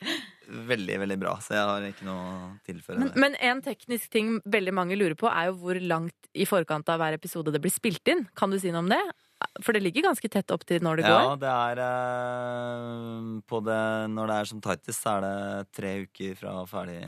veldig, veldig bra, så jeg har ikke noe å tilføre. Men, men en teknisk ting veldig mange lurer på, er jo hvor langt i forkant av hver episode det blir spilt inn. Kan du si noe om det? For det ligger ganske tett opp til når det Ja, går. det er eh, på det, Når det er som tightest, så er det tre uker fra ferdig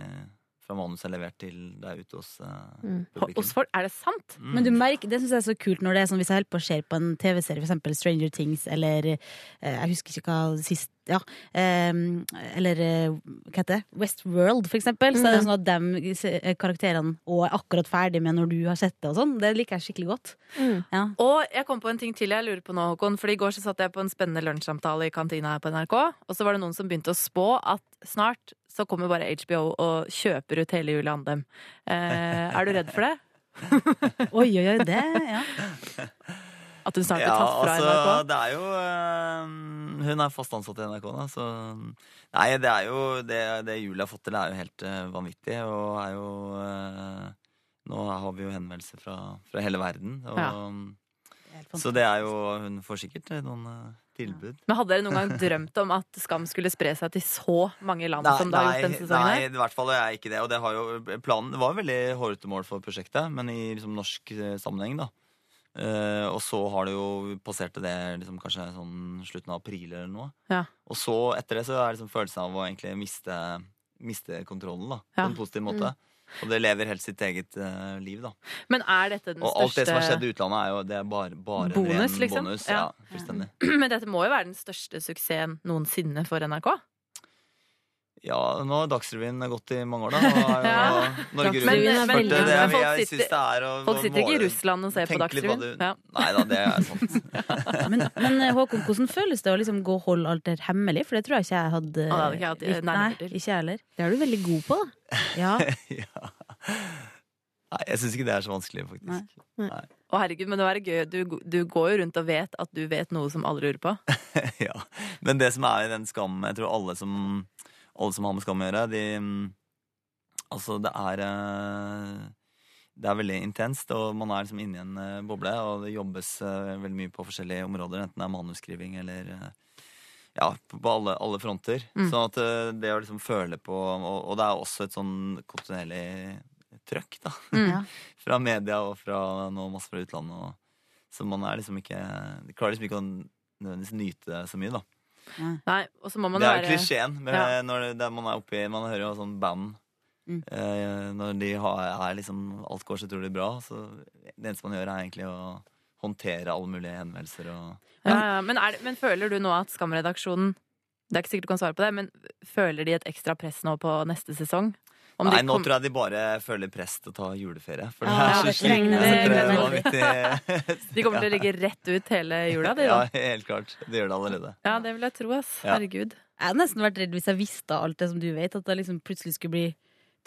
Fra manuset er levert til det er ute hos eh, Mm. publikum. Hos folk, er det sant? Mm. Men du merker, det syns jeg er så kult når det er sånn hvis jeg holder på å se på en TV-serie, for eksempel Stranger Things, eller eh, jeg husker ikke hva sist Ja. ehm, eller eh, hva heter det? Westworld, for eksempel. Så er det sånn at de karakterene òg er akkurat ferdig med når du har sett det og sånn. Det liker jeg skikkelig godt. Mm. Ja. Og jeg kom på en ting til jeg lurer på nå, Håkon. For i går så satt jeg på en spennende lunsjsamtale i kantina her på NRK, og så var det noen som begynte å spå at snart så kommer bare HBO og kjøper ut hele Julie Andem. Eh, er du redd for det? Oi, oi, oi, det, ja. At hun snart blir tatt fra altså, NRK? det er jo eh, Hun er fast ansatt i NRK, da, så Nei, det er jo Det, det Julie har fått til, er jo helt eh, vanvittig, og er jo eh, Nå har vi jo henvendelser fra, fra hele verden, og Ja. Så det er jo Hun får sikkert noen tilbud. Men hadde dere noen gang drømt om at Skam skulle spre seg til så mange land som det har gjort denne sesongen? nei, i hvert fall er jeg ikke det. Og det har jo, planen det var veldig hårete mål for prosjektet, men i liksom, norsk sammenheng, da. Eh, og så har det jo passerte det liksom, kanskje sånn slutten av april eller noe. Ja. Og så etter det så er liksom følelsen av å egentlig miste, miste kontrollen, da. Ja. På en positiv måte. Og det lever helt sitt eget uh, liv, da. Men er dette den Og alt det som har skjedd i utlandet, er jo det er bare, bare Bonus, en ren liksom? bonus. Ja. Ja, fullstendig. Men dette må jo være den største suksessen noensinne for NRK? Ja, nå har Dagsrevyen gått i mange år, da. Og er jo Ja. Norge Men- Rundt. men- men det, jeg synes det er å- Folk sitter ikke i Russland og ser på Dagsrevyen. du- Ja. Nei da, det er sant. Men, men eh, Håkon, hvordan føles det å liksom gå alt der hemmelig? For det tror jeg ikke jeg hadde Ah, det hadde ikke jeg hatt, eh, Nei, ikke jeg heller. Det er du veldig god på, da. Ja. ja. Nei, jeg syns ikke det er så vanskelig, faktisk. Å herregud, men det var gøy. Du, du går jo rundt og vet at du vet noe som alle lurer på. ja. Men det som er i den skammen, Jeg tror alle som, alle som har med skam å gjøre, de mm, Altså, det er eh, Det er veldig intenst, og man er liksom inni en eh, boble, og det jobbes eh, veldig mye på forskjellige områder, enten det er manusskriving eller ja, på alle, alle fronter. Mm. Sånn at det å liksom føle på Og, og det er også et sånn kontinuerlig trøkk, da. Mm. fra media og fra nå masse fra utlandet. Og, så man er liksom ikke klarer liksom ikke å nødvendigvis nyte det så mye, da. Nei, og så må man det er være klisjeen. med, Ja. når det, det, man er oppi Man hører jo sånn band Mm. eh, Når de har, er liksom alt går så utrolig bra, så det eneste man gjør, er egentlig å håndtere alle mulige henvendelser og ja, ja. Men, er det, men føler du nå at Skam-redaksjonen Det er ikke sikkert du kan svare på det, men føler de et ekstra press nå på neste sesong? Om Nei, de nå kom- tror jeg de bare føler press til å ta juleferie. For Ja, det det er så slitne. det. det De kommer til å ligge rett ut hele jula, de Ja, helt klart. Det gjør det allerede. Ja, det vil jeg tro, ass. Herregud. Jeg hadde nesten vært redd hvis jeg visste alt det som du vet, at jeg liksom plutselig skulle bli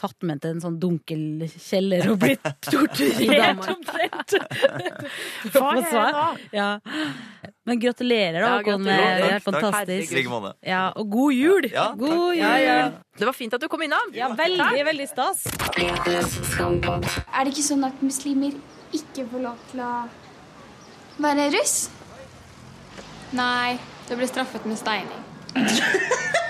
tatt med til en sånn dunkel kjeller og blitt torturert omtrent. Hva er det da? Ja. Men gratulerer, da, Ja, Håkon. gratulerer. Det er Takk, takk. Fantastisk. Ja, og god jul! Ja, god jul! Ja, ja. Det var fint at du kom innom. Ja, veldig, veldig stas. Er det ikke sånn at muslimer ikke får lov til å være russ? Nei, det blir straffet med steining.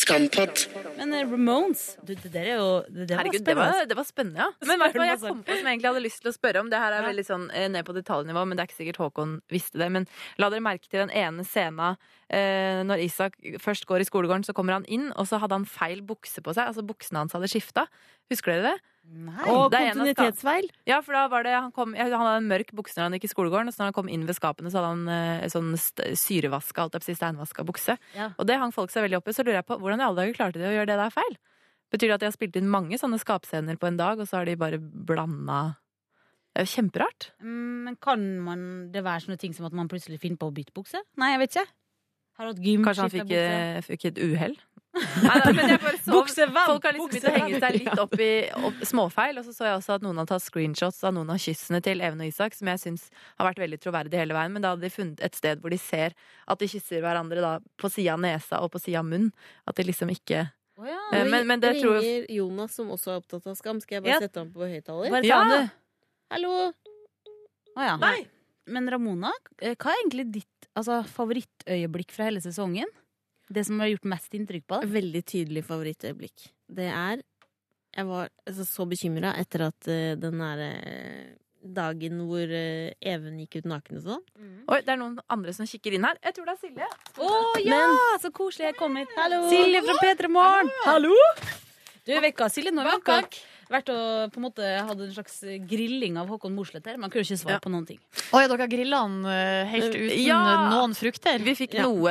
Skampod. Men eh, Ramones, du, det der er jo Det, det var Herregud, det spennende. var, det var spennende, ja. Men hva jeg kom på som jeg egentlig hadde lyst til å spørre om? Det her er veldig sånn eh, ned på detaljnivå, men det er ikke sikkert Håkon visste det. Men la dere merke til den ene scena eh, når Isak først går i skolegården, så kommer han inn, og så hadde han feil bukse på seg. Altså buksene hans hadde skifta. Husker dere det? Nei. Og Det er en kontinuitetsfeil. Ja, for da var det Han, kom, han hadde en mørk bukse når han gikk i skolegården, og så når han kom inn ved skapene, så hadde han eh, sånn syrevaska, alt jeg steinvaska bukse. Ja. Og det hang folk seg veldig opp i. Så lurer jeg på hvordan i alle dager klarte de å gjøre det der feil? Betyr det at de har spilt inn mange sånne skapscener på en dag, og så har de bare blanda Det er jo kjemperart. Mm, Men kan man det være sånne ting som at man plutselig finner på å bytte bukse? Nei, jeg vet ikke. Har hatt gym, Kanskje han fikk, eh, fikk et uhell? Nei, nei, men jeg bare så Buksevenn! Folk har liksom begynt å henge seg litt opp i opp, småfeil. Og så så jeg også at noen har tatt screenshots av noen av kyssene til Even og Isak, som jeg syns har vært veldig troverdig hele veien. Men da hadde de funnet et sted hvor de ser at de kysser hverandre da på sida av nesa og på sida av munn. At de liksom ikke oh, ja. Eh, men- men det tror jeg- ringer Jonas, som også er opptatt av skam. Skal jeg bare Ja. sette ham på høyttaler? Ja. Hallo! Å ja. Nei. Men Ramona, eh, hva er egentlig ditt altså, favorittøyeblikk fra hele sesongen? Det som har gjort mest inntrykk på deg? Veldig tydelig favorittøyeblikk. Det er Jeg var altså, så bekymra etter at uh, den derre dagen hvor uh, Even gikk ut naken og sånn. Oi, det er noen andre som kikker inn her. Jeg tror det er Silje. Å ja! så koselig jeg kommer. Silje fra P3 Morgen. Hallo! Du, vekka Silje, nå er vi vært og på en måte hadde en slags grilling av Håkon Mosleth her. Man kunne ikke svare Ja. på noen ting. Å ja, dere grilla han eh, helt uten Ja. noen frukter? Vi fikk Ja. noe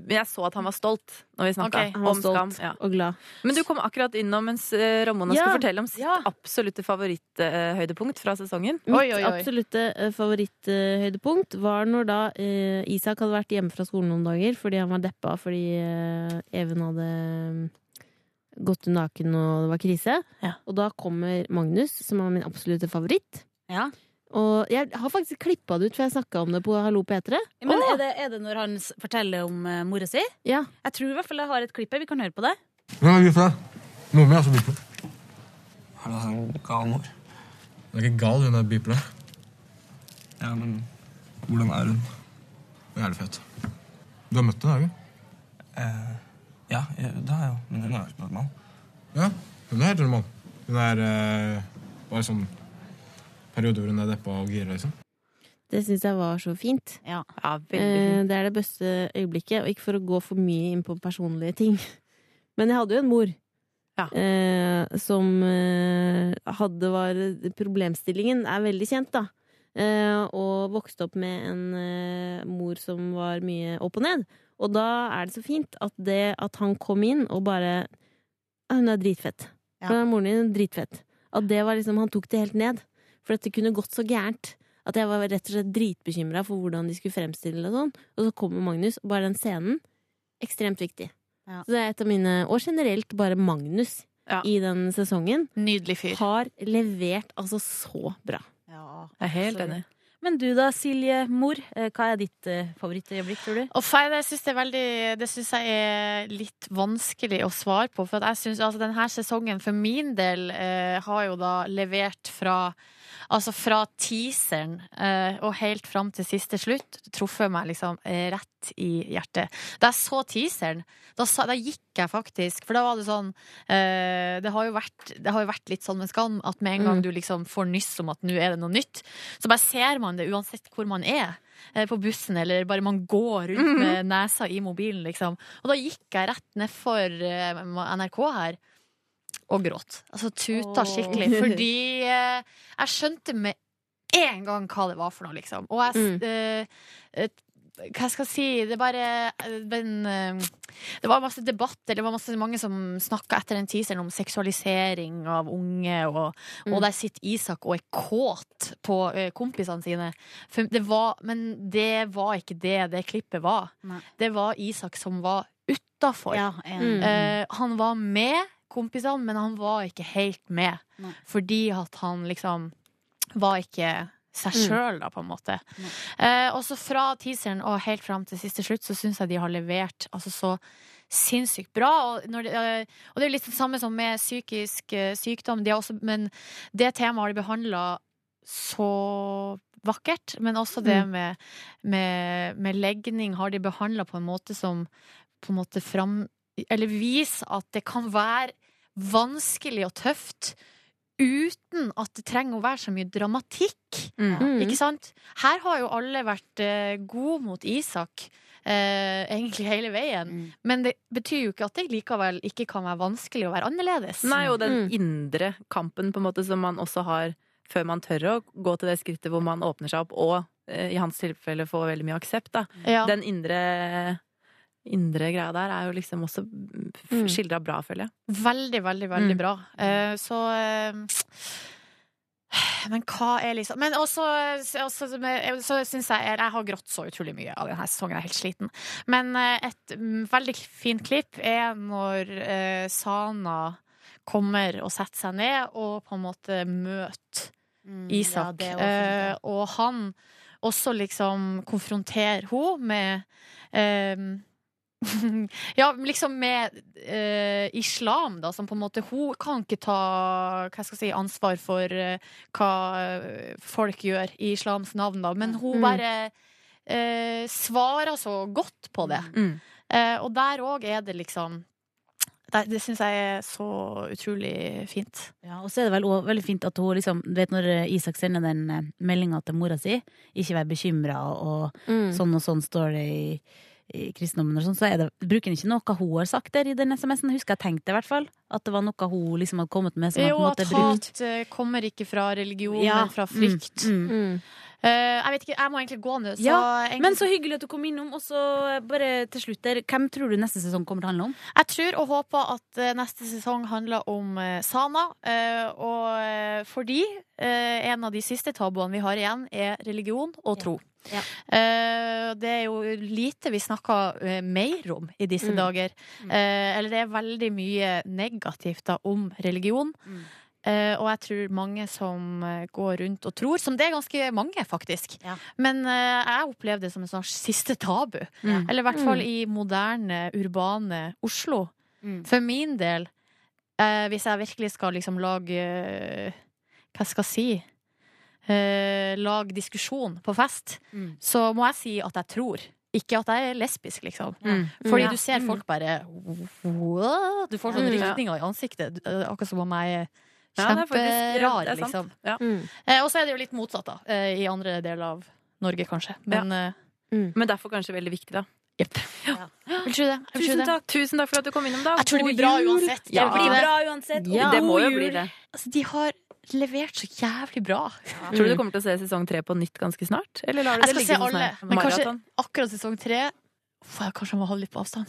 Men jeg så at han var stolt når vi snakka okay. Han var om skam. Ja. og glad. Men du kom akkurat innom mens eh, Ramona Ja. skulle fortelle om sitt Ja. absolutte favoritthøydepunkt fra sesongen. Oi, oi, Mitt oi. absolutte eh, favoritthøydepunkt var når da eh, Isak hadde vært hjemme fra skolen noen dager fordi han var deppa fordi eh, Even hadde gått naken og det var krise. Ja. Og da kommer Magnus, som er min absolutte favoritt. Ja. Og jeg har faktisk klippa det ut, for jeg snakka om det på Hallo P3. Men er det, er det når han forteller om uh, mora si? Ja. Jeg tror i hvert fall jeg har et klipp her. Vi kan høre på det. Hvem er biffel? Moren min er også bipolar. Er det en gal mor? Hun er ikke gal, hun er bipolar. Ja, men hvordan er hun? Hun er jævlig fet. Du har møtt henne, har du? Eh, ja, det har jeg jo. Men hun er jo normal. Ja, hun er helt normal. Hun er eh, bare sånn periode hvor hun er deppa og gira, liksom. Det syns jeg var så fint. Ja. Ja, veldig Eh, fint. det er det beste øyeblikket, og ikke for å gå for mye inn på personlige ting. Men jeg hadde jo en mor Ja. eh, som eh, hadde var Problemstillingen er veldig kjent, da. Eh, og vokste opp med en eh, mor som var mye opp og ned. Og da er det så fint at det at han kom inn og bare «Ah, Hun er dritfett. Ja. For moren din er dritfett. At det var liksom Han tok det helt ned. For at det kunne gått så gærent. At jeg var rett og slett dritbekymra for hvordan de skulle fremstille det. Og sånn Og så kommer Magnus, og bare den scenen ekstremt viktig. Ja. Så det er et av mine Og generelt bare Magnus Ja. i den sesongen Nydelig fyr. har levert altså så bra. Jeg er helt enig. Men du da, Silje mor. eh, Hva er ditt uh, favorittøyeblikk, tror du? Off, jeg synes det, er veldig, det synes jeg er litt vanskelig å svare på. For at jeg synes altså, denne sesongen for min del eh, har jo da levert fra Altså fra teaseren eh, og helt fram til siste slutt truffet meg liksom eh, rett i hjertet. Da jeg så teaseren, da, sa, da gikk jeg faktisk For da var det sånn eh, det, har jo vært, det har jo vært litt sånn med Skam at med en gang Mm. du liksom får nyss om at nå er det noe nytt, så bare ser man det uansett hvor man er på bussen, eller bare man går rundt med nesa i mobilen, liksom. Og da gikk jeg rett nedfor NRK her og gråt. Altså tuta skikkelig. Fordi eh, jeg skjønte med en gang hva det var for noe, liksom. Og jeg Mm. eh, eh, hva skal jeg si Det bare men, eh, Det var masse debatt, eller det var masse, mange som snakka etter den teaseren om seksualisering av unge, og, Mm. og der sitter Isak og er kåt på eh, kompisene sine. Det var, men det var ikke det det klippet var. Nei. Det var Isak som var utafor. Ja. Mm. Eh, han var med kompisene, men han var ikke helt med. Nei. Fordi at han liksom var ikke seg Mm. sjøl, da, på en måte. Eh, og så fra teaseren og helt fram til siste slutt, så syns jeg de har levert altså så sinnssykt bra. Og, det, eh, og det er litt det samme som med psykisk eh, sykdom, de også, men det temaet har de behandla så vakkert. Men også det Mm. med, med, med legning har de behandla på en måte som på en måte fram Eller vise at det kan være vanskelig og tøft uten at det trenger å være så mye dramatikk. Mm. Ikke sant? Her har jo alle vært uh, gode mot Isak. Uh, egentlig hele veien. Mm. Men det betyr jo ikke at det likevel ikke kan være vanskelig å være annerledes. Nei, og den Mm. indre kampen på en måte som man også har før man tør å gå til det skrittet hvor man åpner seg opp, og uh, i hans tilfelle får veldig mye aksept, da. Ja. Den indre, indre greia der er jo liksom også Mm. skildra bra, føler jeg. Veldig, veldig, veldig Mm. bra. Uh, så uh, Men hva er liksom Men også, også så syns jeg Jeg har grått så utrolig mye av denne sesongen. Jeg er helt sliten. Men eh, et mm, veldig fint klipp er når uh, Sana kommer og setter seg ned og på en måte møter Mm, Isak. Ja, eh, og han også liksom konfronterer henne med eh, ja, liksom med uh, islam, da, som på en måte Hun kan ikke ta hva skal jeg si, ansvar for uh, hva eh, folk gjør i islams navn, da, men hun Mm. bare uh, svarer så godt på det. Mm. Og der òg er det liksom Det, det syns jeg er så utrolig fint. Ja, og så er det vel også veldig fint at hun liksom Du vet når Isak sender den meldinga til mora si, ikke vær bekymra, og Mm. sånn og sånn står det i, i kristendommen, og sånn, så er det, bruker han ikke noe hun har sagt der i den SMS-en. Husker jeg tenkte i hvert fall. At det var noe hun liksom hadde kommet med som Jo, på en at brukt. hat eh, kommer ikke fra religion, Ja, men fra frykt. Mm, mm. Mm. Uh, jeg vet ikke, jeg må egentlig gå nå. Så Ja, egentlig- Men så hyggelig at du kom innom. Og så bare til slutt der, hvem tror du neste sesong kommer til å handle om? Jeg tror og håper at eh, neste sesong handler om Sana. Uh, og eh, fordi en av de siste tabuene vi har igjen, er religion og tro. Ja. Eh, det er jo lite vi snakker eh, mer om i disse Mm. dager. Eh, eller det er veldig mye negativt da, om religion. Mm. Og jeg tror mange som går rundt og tror, som det er ganske mange, faktisk. Ja. Men jeg opplever det som en sånn siste tabu. Mm. Eller i hvert fall i moderne, urbane Oslo. Mm. For min del, hvis jeg virkelig skal liksom lage Hva skal jeg si? Eh, lage diskusjon på fest, Mm. så må jeg si at jeg tror. Ikke at jeg er lesbisk, liksom. Mm. Fordi Ja. du ser folk bare! Du får sånne Mm. rykninger i ansiktet. Akkurat som om jeg er Ja, er kjemperar, er liksom. Ja. Mm. Eh, og så er det jo litt motsatt, da. Eh, I andre deler av Norge, kanskje. Men eh, Men derfor kanskje veldig viktig, da. Vil du Tusen takk. Tusen takk for at du kom innom, da. Jeg tror det blir bra uansett. Ja. Det blir bra uansett. Ja. Det må jo bli det. Altså, de har levert så jævlig bra. Tror du du kommer til å se sesong tre på nytt ganske snart? Eller lar du Jeg det skal ligge se alle, men kanskje akkurat sesong tre får jeg kanskje må holde litt på avstand.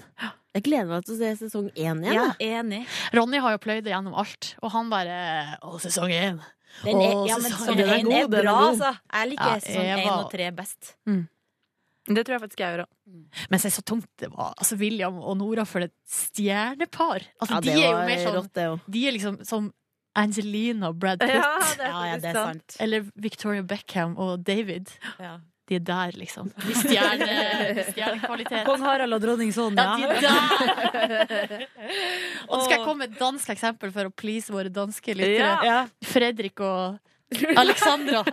Jeg gleder meg til å se sesong én igjen. Ja, enig. Ronny har jo pløyd det gjennom alt, og han bare Å, sesong én! Den er, ja, men sesong er én er er bra, altså. Jeg liker Ja, sesong én og tre best. Det tror jeg faktisk jeg gjør òg. Men se så tungt det var. Altså, William og Nora for et stjernepar. Altså, Ja, de er jo mer sånn rått. De er liksom som Angelina og Brad Pitt. Ja, det er Ja, ja, det er sant. Eller Victoria Beckham og David. Ja. De er der, liksom. De stjerne, kvalitet. stjernekvalitet. Kong Harald og dronning Ja, de der! Og så skal jeg komme med et dansk eksempel for å please våre danske lyttere. Ja. Fredrik og Alexandra.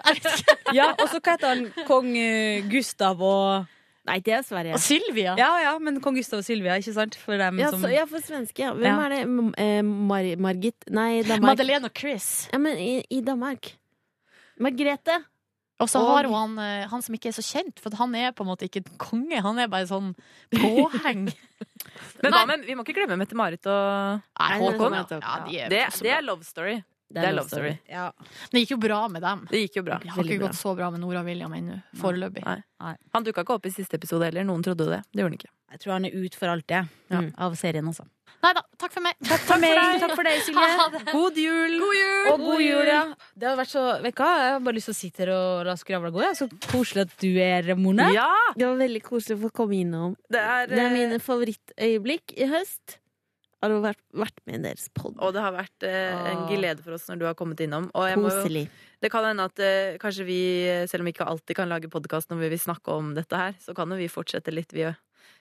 Ja, og så hva heter han? Kong eh, Gustav og Nei, det er Sverige. Og Sylvia. Ja ja, men kong Gustav og Sylvia, ikke sant? For dem Ja, som så, ja, for svenske, ja. Hvem Ja. er det? Eh, Mar Margit Nei, Danmark. Madeleine og Chris. Ja, men i, i Danmark. Margrethe. Og så har hun han, eh, han som ikke er så kjent, for han er på en måte ikke en konge. Han er bare sånn påheng. Men da, men vi må ikke glemme Mette-Marit og Håkon. ja, de er Det, det er love story. Det er love story. Ja. Det gikk jo bra med dem. Det gikk jo bra. Det har Veldig ikke bra. gått så bra med Nora og William ennå, foreløpig. Nei. Nei. Han dukka ikke opp i siste episode heller. Noen trodde det. Det gjorde han ikke. Jeg tror han er ut for alltid, det Ja. Mm, av serien, altså. Nei da, takk for meg. Takk for meg. Takk for deg, Silje. Ha det. God jul! God jul! Og god jul, ja. Det har vært så Vet du hva, jeg har bare lyst til å sitte her og la skravla gå. Ja. Så koselig at du er Mona. Ja! Det var veldig koselig å få komme innom. Det er, Det er eh, mine favorittøyeblikk i høst. Har du vært, vært med i deres pod? Og det har vært eh, en glede for oss når du har kommet innom. Og jeg må jo, det kan hende at eh, kanskje vi, selv om vi ikke alltid kan lage podkast når vi vil snakke om dette her, så kan jo vi fortsette litt. Vi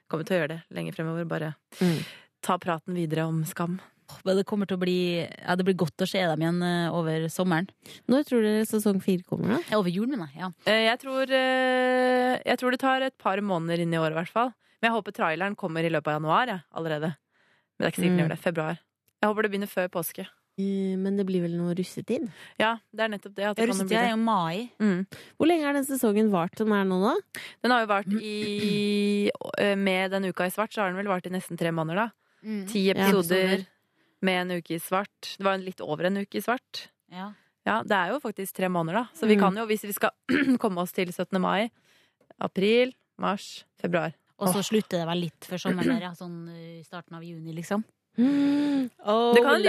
kommer til å gjøre det lenger fremover. Bare Mm. ta praten videre om skam. Men Det kommer til å bli Ja, det blir godt å se dem igjen eh, over sommeren. Når tror dere sesong fire kommer, da? Ja, Over jul, mener jeg. Ja. Eh, jeg, tror, eh, jeg tror det tar et par måneder inn i året, i hvert fall. Men jeg håper traileren kommer i løpet av januar ja, allerede. Men det er ikke sikkert den Mm. gjør det. Februar. Jeg håper det begynner før påske. Eh, Men det blir vel noe russetid? Ja, det er nettopp det. At det kan jo bli Russetida er jo mai. Mm. Hvor lenge har den sesongen vart som er nå, da? Den har jo vart i eh, Med den uka i svart, så har den vel vart i nesten tre måneder, da. Mm. Ti episoder med en uke i svart. Det var litt over en uke i svart. Ja. Ja, det er jo faktisk tre måneder, da. Så vi Mm. kan jo, hvis vi skal komme oss til 17. mai, april, mars, februar. Og så slutter det vel litt før sommeren, der, ja. Sånn eh, i starten av juni, liksom. Oh, Det kan hende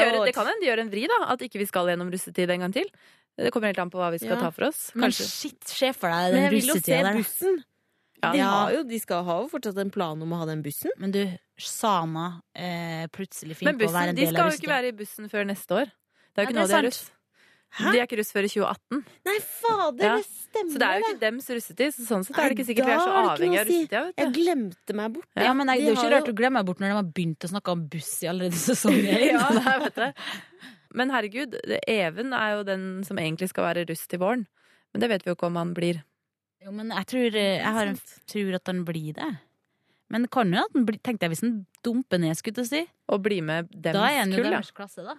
de gjør, de en vri, da. At ikke vi skal gjennom russetid en gang til. Det kommer helt an på hva vi skal Ja. ta for oss. Men shit, se for deg den russetida der. bussen. Ja. De, har jo, de skal ha jo fortsatt en plan om å ha den bussen. Men du, Sana eh, plutselig finner på å være bussen, en de del skal jo ikke være i bussen før neste år. Det er jo ikke ja, nå de er sant. Russ. De er ikke russ før i 2018. Nei, fader, Ja. det stemmer! Så det er jo ikke dems russetid. Så sånn sett er det ikke sikkert vi er så avhengig av si. russetida. Jeg glemte meg bort. Ja, men jeg, De Det er jo ikke rart å glemme meg bort når de har begynt å snakke om buss i allerede sesongen. Ja, nei, vet du. Men herregud, Even er jo den som egentlig skal være russ til våren. Men det vet vi jo ikke om han blir. Jo, men jeg tror, eh, jeg har en, tror at han blir det. Men kan jo at han blir, tenkte jeg hvis han dumper ned, skulle jeg si. Og blir med dems Da er han jo deres klasse, da.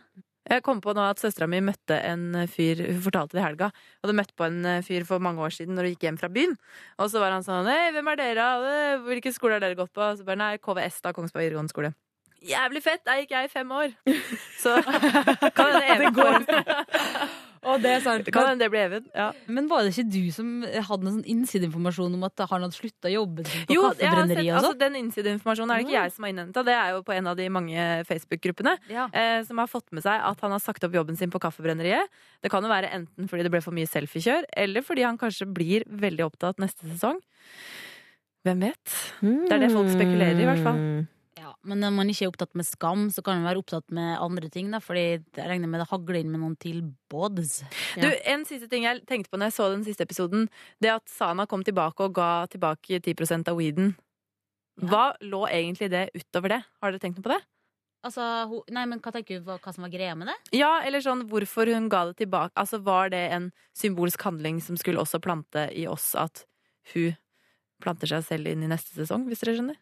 Jeg kom på nå at søstera mi møtte en fyr Hun fortalte det i helga. Hadde møtt på en eh, fyr for mange år siden når hun gikk hjem fra byen. Og så var han sånn Hei, hvem er dere? Eh, Hvilken skole har dere gått på? Og så bare Nei, KVS, da. Kongsberg videregående skole. Jævlig fett! Der gikk jeg i fem år. Så kan det ene?» får Og det er sant. Kan hende det blir Even. Ja. Men var det ikke du som hadde noen sånn innsideinformasjon om at han hadde slutta jobben sin på Jo, jeg har sett, kaffebrenneriet Jo, altså, den innsideinformasjonen er det ikke jeg som har innhenta. Det er jo på en av de mange Facebook-gruppene eh, som har fått med seg at han har sagt opp jobben sin på Kaffebrenneriet. Det kan jo være enten fordi det ble for mye selfiekjør, eller fordi han kanskje blir veldig opptatt neste sesong. Hvem vet? Det er det folk spekulerer i, i hvert fall. Ja, men når man ikke er opptatt med skam, så kan man være opptatt med andre ting. Da, fordi jeg regner med det hagler inn med noen tilbåds. Du, En siste ting jeg tenkte på når jeg så den siste episoden. Det at Sana kom tilbake og ga tilbake 10% av weeden. Hva lå egentlig det utover det? Har dere tenkt noe på det? Altså, hun, nei, men hva tenker du hva, hva som var greia med det? Ja, eller sånn hvorfor hun ga det tilbake. Altså, Var det en symbolsk handling som skulle også plante i oss at hun planter seg selv inn i neste sesong, hvis dere skjønner?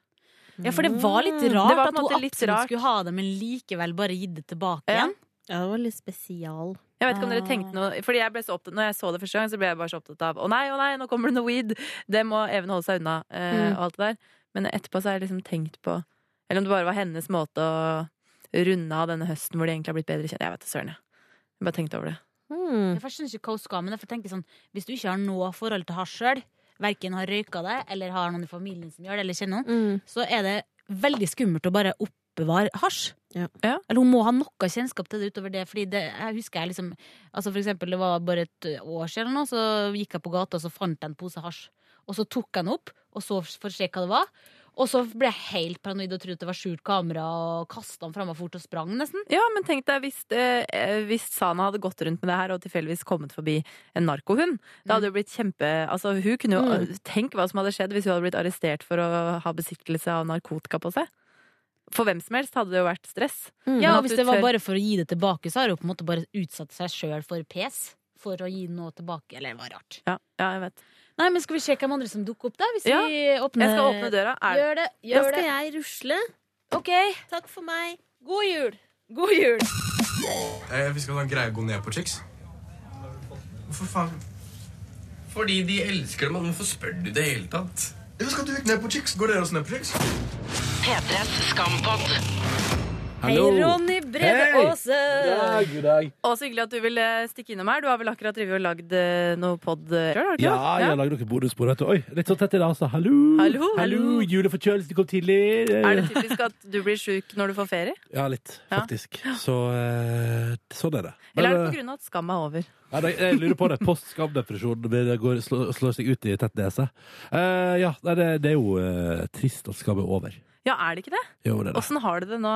Ja, for det var litt rart var at hun absolutt rart. skulle ha det, men likevel bare gitt det tilbake igjen. Ja, det var litt spesial. Jeg vet ikke om dere Ah. tenkte noe Fordi jeg ble så opptatt Når jeg så det første gang, så ble jeg bare så opptatt av Å nei, å nei, nå kommer det noe weed! Det må Even holde seg unna, eh, Mm. og alt det der. Men etterpå så har jeg liksom tenkt på Eller om det bare var hennes måte å runde av denne høsten hvor de egentlig har blitt bedre kjent. Jeg vet da søren, jeg. Jeg bare tenkte over det. Mm. Jeg skjønner ikke hva hun skal med det. For jeg tenker sånn, Hvis du ikke har noe forhold til hasj sjøl, verken har røyka det, eller har noen i familien som gjør det, eller kjenner noen, Mm. så er det veldig skummelt å bare oppbevare hasj. Ja. Eller hun må ha noe kjennskap til det utover det. Fordi det, jeg husker jeg liksom Altså For eksempel, det var bare et år siden, nå, så gikk jeg på gata og så fant jeg en pose hasj. Og så tok jeg den opp, og så for å se hva det var. Og så ble jeg helt paranoid og trodde det var skjult kamera, og kasta den fram og fort og sprang, nesten. Ja, men tenk deg hvis, eh, hvis Sana hadde gått rundt med det her og tilfeldigvis kommet forbi en narkohund. Da hadde det blitt kjempe Altså, hun kunne jo Mm. Tenk hva som hadde skjedd hvis hun hadde blitt arrestert for å ha besittelse av narkotika på seg. For hvem som helst hadde det jo vært stress. Mm. Ja, og Hvis det var bare for å gi det tilbake, så har hun på en måte bare utsatt seg sjøl for pes. For å gi noe tilbake. Eller det var rart. Ja, ja, jeg vet. Nei, men Skal vi sjekke om andre som dukker opp, da? Hvis Ja, vi åpner Jeg skal åpne døra. Er Gjør det. Da skal det. jeg rusle. Ok. Takk for meg. God jul. God jul. Eh, vi skal da greie å gå ned på chicks. Hvorfor faen? Fordi de elsker dem, hvorfor spør du i det hele tatt? Ja, skal du ikke ned på chicks? Går dere også ned på chicks? P3s skampott. Hei, Ronny Brede Aase. god dag. Og så hyggelig at du ville stikke innom her. Du har vel akkurat drevet og lagd eh, noe pod sjøl, ikke Ja, jeg har lagd noen bonusspor. Oi, litt sånn tett i dag, altså. Hallo! Hallo. Hallo. Juleforkjølelse, kom tidlig. Er det typisk at du blir sjuk når du får ferie? Ja, litt, Ja. faktisk. Så eh, sånn er det. Eller er det på grunn av at skam er over? Ja, jeg lurer på det. Post-skamdepresjonen min slår, slår seg ut i tett nese. Uh, ja, nei, det, det er jo uh, trist at skam er over. Ja, er det ikke det? Jo, det er det. Åssen har du det nå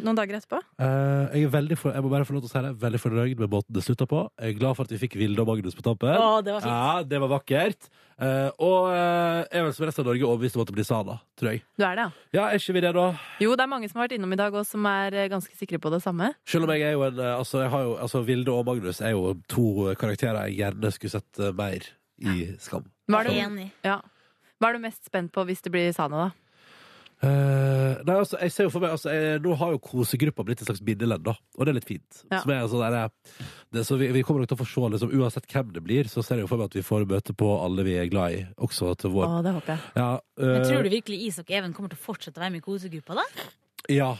noen dager etterpå? Uh, jeg er veldig for, jeg må bare få lov til å si det, veldig fornøyd med måten det slutta på. Jeg er glad for at vi fikk Vilde og Magnus på tampen. Å, det var fint. Ja, det var vakkert. Uh, og uh, jeg er vel som resten av Norge overbevist om at det blir Sana, tror jeg. Du er det, ja? Ja, er ikke vi det, da? Jo, det er mange som har vært innom i dag og som er ganske sikre på det samme. Selv om jeg er jo en Altså, jeg har jo, altså Vilde og Magnus er jo to karakterer jeg gjerne skulle sett mer i Skam. Hva er, du, Enig. ja. Hva er du mest spent på hvis det blir Sana, da? Eh, nei, altså, jeg ser jo for meg altså, jeg, Nå har jo kosegruppa blitt et slags bindeledd, da. Og det er litt fint. Ja. Som er, altså, der, er- det, så vi, vi kommer nok til å få se, liksom, uansett hvem det blir, så ser jeg jo for meg at vi får møte på alle vi er glad i, også til Å, det håper jeg. Ja, Men eh, Tror du virkelig Isak og Even kommer til å fortsette å være med i kosegruppa, da? ja.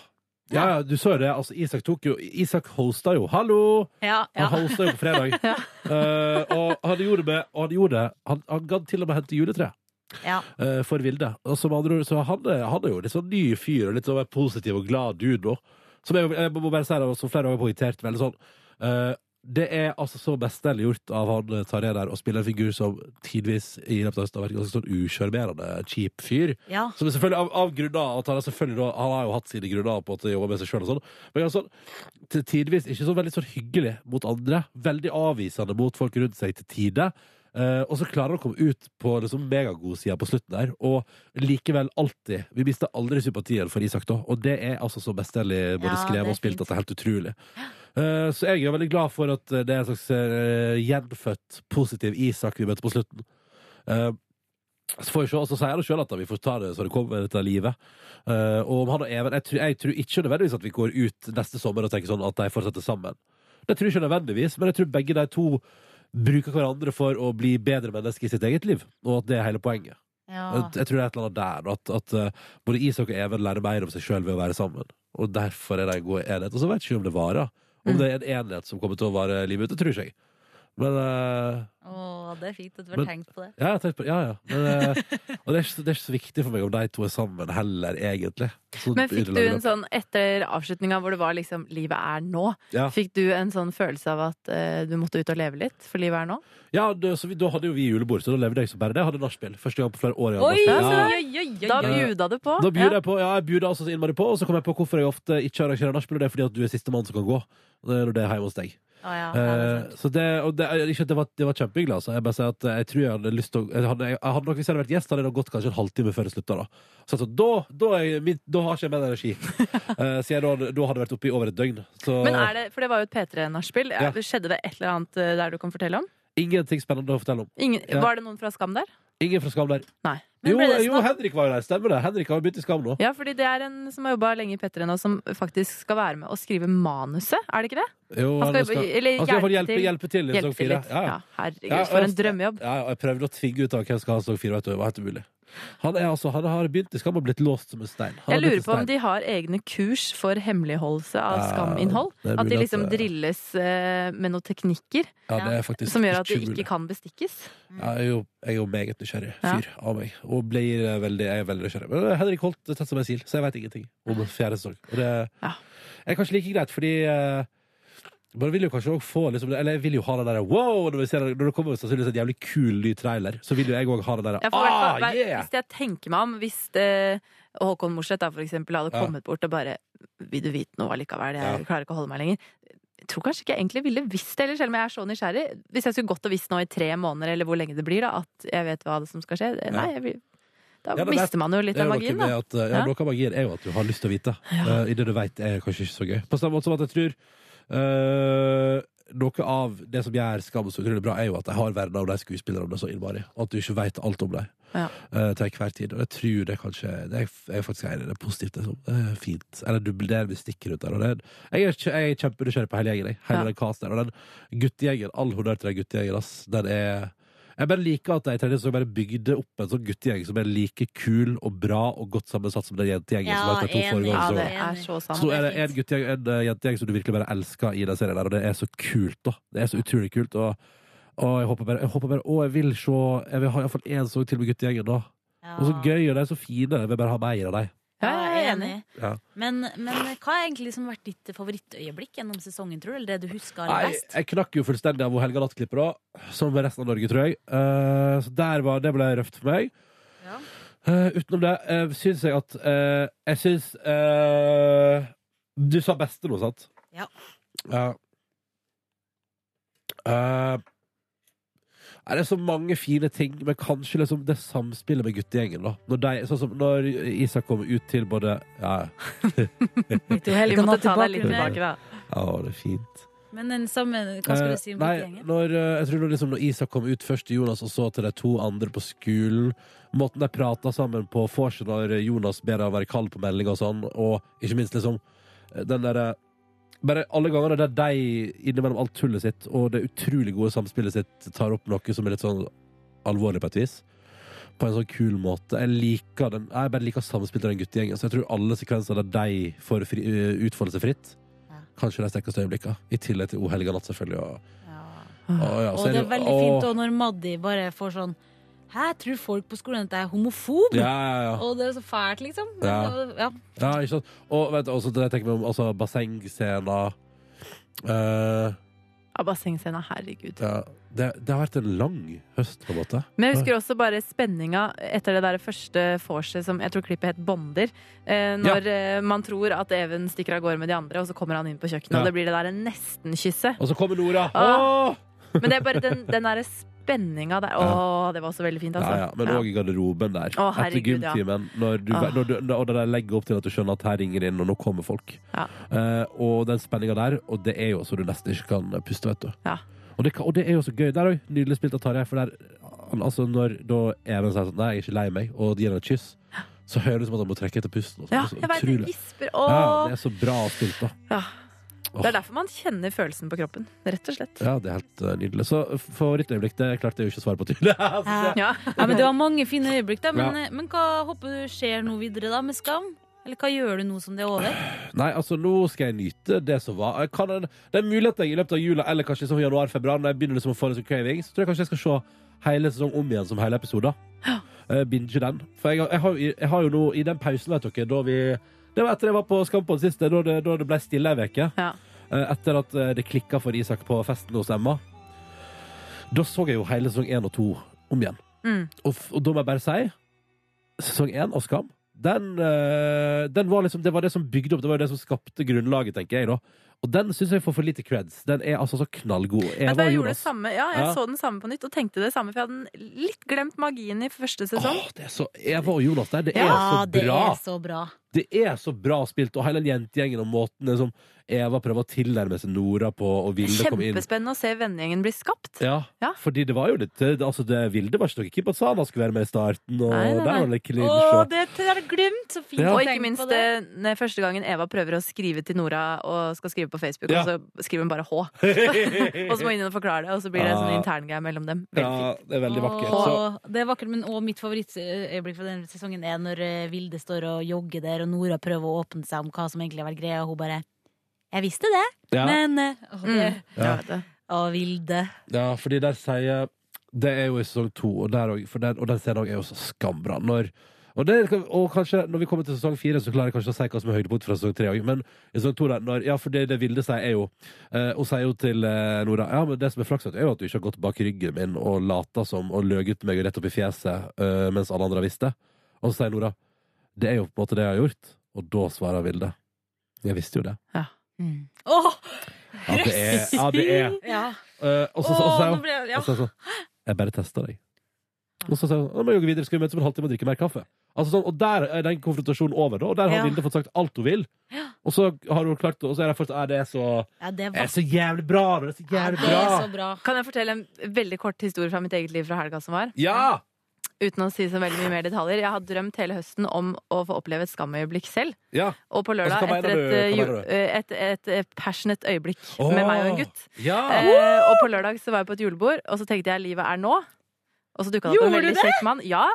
Ja, ja, du så jo det. Altså, Isak tok jo Isak hosta jo. Hallo! Ja, Han hosta jo på fredag. uh, og han gjorde det Og han gjorde det Han, han gadd til og med hente juletre. Ja. eh, for Vilde. Og som andre så han, er- han er jo litt sånn ny fyr og litt sånn positiv og glad dude nå. Som jeg, jeg må bare si det, som flere ganger poengtert veldig sånn Uh, Det er altså så mesterlig gjort av han eh, Tarjei der å spille en figur som tidvis i løpet av høsten har vært ganske sånn usjarmerende, kjip fyr. Ja. Som er selvfølgelig av, av grunner at han, er selvfølgelig, han har jo hatt sine grunner på at han jobber med seg sjøl og sånn, men til tidvis ikke så veldig sånn hyggelig mot andre. Veldig avvisende mot folk rundt seg til tider. Eh, og så klarer han å komme ut på liksom megagodsida på slutten der, og likevel alltid Vi mister aldri sympatien for Isak, da, og det er altså så mesterlig både Ja, skrevet og spilt at det er helt utrolig. Uh, så jeg er veldig glad for at det er en slags uh, gjenfødt, positiv Isak vi møter på slutten. Uh, så får vi se, og så sier han sjøl at vi får ta det så det kommer dette livet. Uh, og om han og Even jeg tror, jeg tror ikke nødvendigvis at vi går ut neste sommer og tenker sånn at de fortsetter sammen. Det tror jeg ikke nødvendigvis, men jeg tror begge de to bruker hverandre for å bli bedre mennesker i sitt eget liv, og at det er hele poenget. Ja. Jeg tror det er et eller annet der, at, at eh, både Isak og Even lærer mer om seg sjøl ved å være sammen. Og derfor er det en god enhet. Og så vet jeg ikke om det varer. Om Mm. det er en enhet som kommer til å vare livet ut, det tror ikke jeg. Men uh, Å, det er fint at du har tenkt på det. Ja, jeg har tenkt på. Ja, ja. Men, uh, og det er, ikke, så- det er ikke så viktig for meg om de to er sammen heller, egentlig. Så Men fikk du en opp. sånn, etter avslutninga hvor det var liksom 'livet er nå', Ja. fikk du en sånn følelse av at uh, du måtte ut og leve litt, for livet er nå? Ja, det, så vi, da hadde jo vi julebord, så da levde jeg som bare det. Jeg hadde nachspiel. Første gang på flere år. Oi, Ja. oi, oi, oi, Da bjuda du på? Da bjuda Ja. jeg på, ja, jeg bjuda altså så innmari på, og så kom jeg på hvorfor jeg ofte ikke arrangerer nachspiel, og det er fordi at du er sistemann som kan gå. Det når det er hjemme hos deg. Ja, ja, Eh, så det, og det, ikke, det, var, det var kjempehyggelig, altså. Jeg bare sier at jeg tror jeg hadde lyst til å jeg hadde, jeg hadde nok, Hvis jeg hadde vært gjest, hadde det gått kanskje en halvtime før det slutta. Da. Så altså, da, da, jeg, min, da har ikke jeg mer energi. uh, så jeg da, da hadde vært oppe i over et døgn. Så Men er det, for det var jo et P3-nachspiel. Ja. Skjedde det et eller annet eh, der du kan fortelle om? Ingenting spennende å fortelle om. Ingen, Ja. Var det noen fra Skam der? Ingen fra Skam der. Nei. Jo, ble det jo, snakk- Henrik var jo der. Stemmer det. Henrik har jo begynt i Skam nå. Ja, fordi det er en som har jobba lenge i P3 nå, som faktisk skal være med og skrive manuset. Er det ikke det? Jo, Han skal jobbe- eller han skal hjelpe hjelpe, til. hjelpe til i Hjelpe til fire. litt. Ja, herregud, Ja, for en drømmejobb. Ja, jeg prøvde å tvinge ut av hvem skal ha sesong fire. Vet du, det var helt umulig. Han, er, altså, han har begynt i Skam og blitt låst som en stein. Han Jeg lurer på om de har egne kurs for hemmeligholdelse av Ja, skaminnhold. At de liksom at drilles eh, med noen teknikker Ja, er som gjør at de ikke kan bestikkes. Ja, jeg er jo, jeg er jo meget nysgjerrig fyr av meg. Og blir eh, veldig, jeg er veldig nysgjerrig. Men eh, Henrik Holt er tett som en sil, så jeg vet ingenting om fjerde sesong. Og det er kanskje like greit, fordi eh, man vil jo kanskje også få liksom, Eller jeg vil jo ha det derre wow! Når, vi ser, når det kommer sannsynligvis en jævlig kul ny trailer, så vil jo jeg òg ha det Ja, fall, ah, yeah! Hvis jeg tenker meg om, hvis det, Håkon Morseth for eksempel hadde Ja. kommet bort og bare Vil du vite noe allikevel? Jeg Ja. klarer ikke å holde meg lenger. Jeg tror kanskje ikke jeg egentlig ville visst det, eller selv om jeg er så nysgjerrig. Hvis jeg skulle gått og visst nå i tre måneder, eller hvor lenge det blir, da, at jeg vet hva det som skal skje. Nei, jeg vil, da Ja, er- mister man jo litt av magien, da. At, eh, ja, Ja. Noe av magien er jo at du har lyst til å vite. Uh, I det du vet, er kanskje ikke så gøy. På samme måte som at jeg tror eh, Noe av det som gjør Skam så utrolig bra, er jo at de har verden av de skuespillerne så innmari. Og at du ikke vet alt om dem Ja. uh, til enhver tid. Og jeg tror det kanskje Det er jeg er faktisk enig. Det er positivt. Liksom. Det er fint. Eller du, det vi stikker ut der. Og det er, jeg er, jeg er kjempenysgjerrig på hele gjengen. Hele Ja. den casten. Og den guttegjengen, all honnør til den guttegjengen. Den er jeg bare liker at de i tredje sesong bare bygde opp en sånn guttegjeng som er like kul og bra og godt sammensatt som den jentegjengen som Ja, har de to foregående Ja, det er så sant. Så nå er det en guttegjeng, en eh, jentegjeng som du virkelig bare elsker i den serien der, og det er så kult, da. Det er så utrolig kult, og, og jeg håper bare, jeg håper bare Å, jeg vil se Jeg vil ha iallfall én sang til med guttegjengen, da. Og så gøy, og de er så fine. Jeg vil bare ha mer av dem. Ja, jeg er enig. Ja. Men, men hva har egentlig liksom vært ditt favorittøyeblikk gjennom sesongen, tror du? Eller det du husker aller Nei, best? jeg knakk jo fullstendig av Helga Nattklipper da. Som med resten av Norge, tror jeg. Uh, så der var, det ble røft for meg. Eh, utenom det uh, syns jeg at uh, Jeg syns uh, Du sa beste nå, sant? Ja. Ja. Eh, det er så mange fine ting, men kanskje liksom det samspillet med guttegjengen. da Når, de, sånn som når Isak kommer ut til både Ja, Vi måtte ta deg litt tilbake, da. ja det er fint. Men den samme, hva skulle du si om Eh, nei, guttegjengen? når, eh, jeg tror liksom når Isak kom ut først til Jonas, og så til de to andre på skolen Måten de prata sammen på vorset når Jonas ber deg være kald på melding og sånn, og ikke minst liksom eh, den derre bare alle gangene der de innimellom alt tullet sitt og det utrolig gode samspillet sitt tar opp noe som er litt sånn alvorlig på et vis. På en sånn kul måte. Jeg liker den Jeg bare liker samspillet til den guttegjengen. Så jeg tror alle sekvenser der de får fri, eh, utfolde seg fritt, kanskje de sterkeste øyeblikkene. I tillegg til O helga natt, selvfølgelig. Og, og, ja, og det er jo- veldig og- fint også når Maddi bare får sånn Hæ, tror folk på skolen at jeg er homofob? Ja, ja, ja. Og det er så fælt, liksom. Ja. ja. Ja, ikke sant? Og vet du, også det jeg tenker meg om altså, bassengscener uh, Ja, bassengscena, herregud. ja, det, det har vært en lang høst, på en måte. Men jeg husker også bare spenninga etter det der første vorset som jeg tror klippet het Bonder. Uh, når eh, man tror at Even stikker av gårde med de andre, og så kommer han inn på kjøkkenet, Ja. og det blir det der nesten-kysset. Og så kommer Nora. Ah. Åh! Men det er bare den, den derre spenninga der. Å, det var også veldig fint, altså. Ja, ja, men òg i garderoben der. Å, Etter herregud, ja. gymtimen. Når du, når du, og det der legger opp til at du skjønner at her ringer inn, og nå kommer folk. Ja. Eh, og den spenninga der, og det er jo så du nesten ikke kan puste, vet du. Ja. Og, det, kan- og det er jo så gøy. Der òg. Nydelig spilt av Tarjei. For der, han- altså, når da Even sier sånn Nei, jeg er ikke lei meg, og gir henne et kyss, så høres det ut som at han må trekke etter pusten. Og sånn. Ja, Det er så jeg vet det. utrolig. Gisper. Ja, det er så bra spilt, da. Ja. Det er derfor man kjenner følelsen på kroppen. Rett og slett. Ja, det er helt uh, nydelig. Så favorittøyeblikk, det klarte jeg jo ikke å svare på tydelig. Ja. ja, men Det var mange fine øyeblikk, da. Men, Ja. men hva håper du skjer nå videre da med Skam? Eller hva gjør du nå som det er over? Nei, altså nå skal jeg nyte det som var. Jeg kan, det er mulig at jeg i løpet av jula eller kanskje liksom januar-februar, når jeg begynner liksom å få en sånn craving, så tror jeg kanskje jeg skal se hele sesongen om igjen som hele episoder. Uh, binge den. For jeg, jeg, har, jeg har jo nå i den pausen, vet dere, da vi Det var etter jeg var på Skampod siste, da det, da det ble stille ei uke. Ja. Eh, etter at eh, det klikka for Isak på festen hos Emma. Da så jeg jo hele sesong én og to om igjen. Mm. Og, og da må jeg bare si Sesong én av Skam den, eh, den var liksom, Det var det som bygde opp, det var det som skapte grunnlaget, tenker jeg. da Og den syns jeg får for lite creds. Den er altså så knallgod. Eva jeg gjorde det samme, ja, jeg Ja. så den samme på nytt og tenkte det samme, for jeg hadde litt glemt magien i første sesong. Åh, det er så, Eva og Jonas der, det er Ja, så det bra! er så bra. Det er så bra spilt, og hele jentegjengen og måten det som Eva prøver å tilnærme seg Nora på, og Vilde kommer inn. Kjempespennende å se vennegjengen bli skapt. Ja, fordi det var jo litt Altså, det Vilde var ikke noe at Sana skulle være med i starten, og Nei, nei, der var det clinch. Åh, det har jeg glemt! Så fint Ja. Og ikke minst det. det, når første gangen Eva prøver å skrive til Nora og skal skrive på Facebook, Ja. og så skriver hun bare H. og så må hun inn og forklare det, og så blir det en sånn Ja. interngreie mellom dem. Ja, det er veldig vakkert. Så, Og det er vakkert, men også mitt favorittøyeblikk fra denne sesongen er når eh, Vilde står og jogger der, og Nora prøver å åpne seg om hva som egentlig har vært greia, og hun bare 'Jeg visste det, Ja. men eh, å, det, Ja. og Vilde. ja, fordi der sier Det er jo i sesong to, og, der, og, for den, og den også er jo så skambra. Når, og, det, og kanskje når vi kommer til sesong fire, så klarer jeg kanskje å si hva som er høydepunkt fra sesong tre òg. Men i sesong to, der, når, ja, for det, det Vilde sier, er jo eh, Hun sier jo til eh, Nora Ja, men det som er flaks, er jo at du ikke har gått bak ryggen min og lata som og løyet meg rett opp i fjeset eh, mens alle andre har visst det. Og så sier Nora Det er jo på en måte det jeg har gjort. Og da svarer Vilde Jeg visste jo det. Åh! Ja, det er, ja, det er. Ja. Uh, og så, så, nå ble jeg- ja. så, så, bare testa deg. Og så sa hun «Nå må jeg gå videre, skal vi møtes om en halvtime og drikke mer kaffe. Altså sånn, og der er den konfrontasjonen over, da. Og der har Ja. Vilde fått sagt alt hun vil. Og så har hun klart Og så er det først «Ja, det er så jævlig bra! Det er så jævlig bra! Det er så bra! Kan jeg fortelle en veldig kort historie fra mitt eget liv fra helga som var? Ja! Uten å si så veldig mye mer detaljer. Jeg har drømt hele høsten om å få oppleve et skamøyeblikk selv. Ja. Og på lørdag, Altså, etter et, Hva eh, du? eh, et, et, et passionate øyeblikk oh. med meg og en gutt. ja. Eh, og på lørdag så var jeg på et julebord, og så tenkte jeg livet er nå. Og så dukka det opp en veldig du kjekk mann. Ja.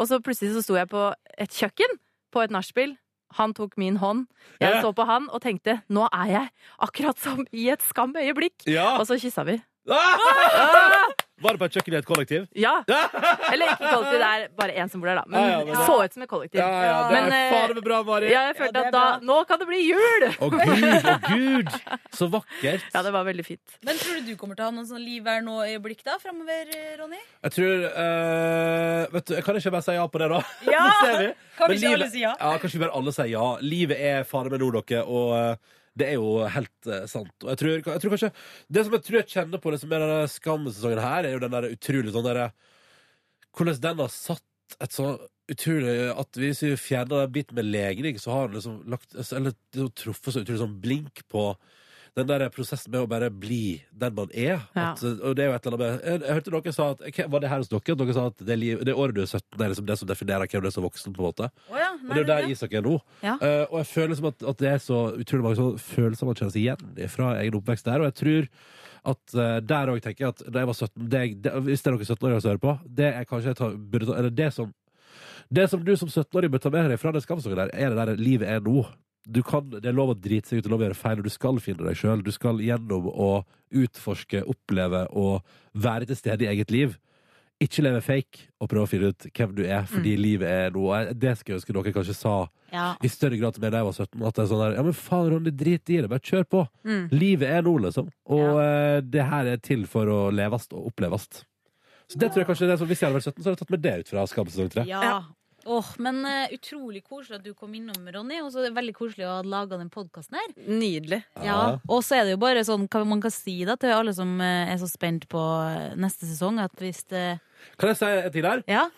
Og så plutselig så sto jeg på et kjøkken på et nachspiel. Han tok min hånd. Jeg så på han og tenkte nå er jeg akkurat som i et skamøyeblikk. Ja. Og så kyssa vi. Ah! Var det på et kjøkken i et kollektiv? Ja. Eller ikke kollektiv, det er bare én som bor der, da. Men Ja, ja, det så ut som et kollektiv. Ja, ja, det er Men, eh, fader bra, Mari. Ja, jeg følte at da Nå kan det bli jul! Å gud, å gud! Så vakkert. Ja, det var veldig fint. Men tror du du kommer til å ha noen sånn liv her nå-øyeblikk da, framover, Ronny? Jeg tror uh, Vet du, jeg Kan ikke bare si ja på det, da? Ja! kan ser vi. Kan Men ikke alle si ja? Ja, kanskje vi bare alle sier ja. Livet er fader med nå, dere, og eh, det er jo helt eh, sant. Og jeg tror, jeg tror kanskje Det som jeg tror jeg kjenner på det som er denne skammesesongen her, er jo den der utrolig sånn derre Hvordan den har satt et sånn utrolig At hvis vi fjerner den biten med legning, så har den liksom lagt Eller liksom truffet så utrolig sånn blink på den der prosessen med å bare bli den man er. At, og det er jo et eller annet med Jeg, jeg hørte noen sa at Var det her hos dere? Dere sa at det, liv, det året du er 17, det er liksom det som definerer hvem du er som voksen? på en måte Oh, ja, Og det er jo der Isak er nå. Ja. Uh, og jeg føler liksom at, at det er så utrolig mange sånne følelser man kjenner seg igjen fra egen oppvekst der. Og jeg tror at uh, der òg tenker jeg at da jeg var 17 det, det, Hvis det er noen 17-åringer som hører på, det er kanskje jeg tar, burde ta Eller det som det som du som 17-åring bør ta med deg fra den skamsongen der, er det der livet er nå. Du kan, det er lov å drite seg ut, det er lov å gjøre feil, og du skal finne deg sjøl. Du skal gjennom å utforske, oppleve og være til stede i eget liv. Ikke leve fake og prøve å finne ut hvem du er, fordi Mm. livet er noe. Det skulle jeg ønske dere kanskje sa Ja. i større grad til meg da jeg var 17. At det er sånn der, ja men faen Ronny, drit i det, bare kjør på. Mm. Livet er nå, liksom. Og eh, det her er til for å leves og oppleves. Så det tror jeg kanskje det er sånn, Hvis jeg hadde vært 17, så hadde jeg tatt med det ut fra Skam sesong 3. Ja. Åh, men uh, utrolig koselig at du kom innom, Ronny. Og så veldig koselig å ha laga den podkasten her. Nydelig. Ja. Og så er det jo bare sånn hva man kan si da til alle som eh, er så spent på eh, neste sesong, at hvis det Kan jeg si en ting der? Ja.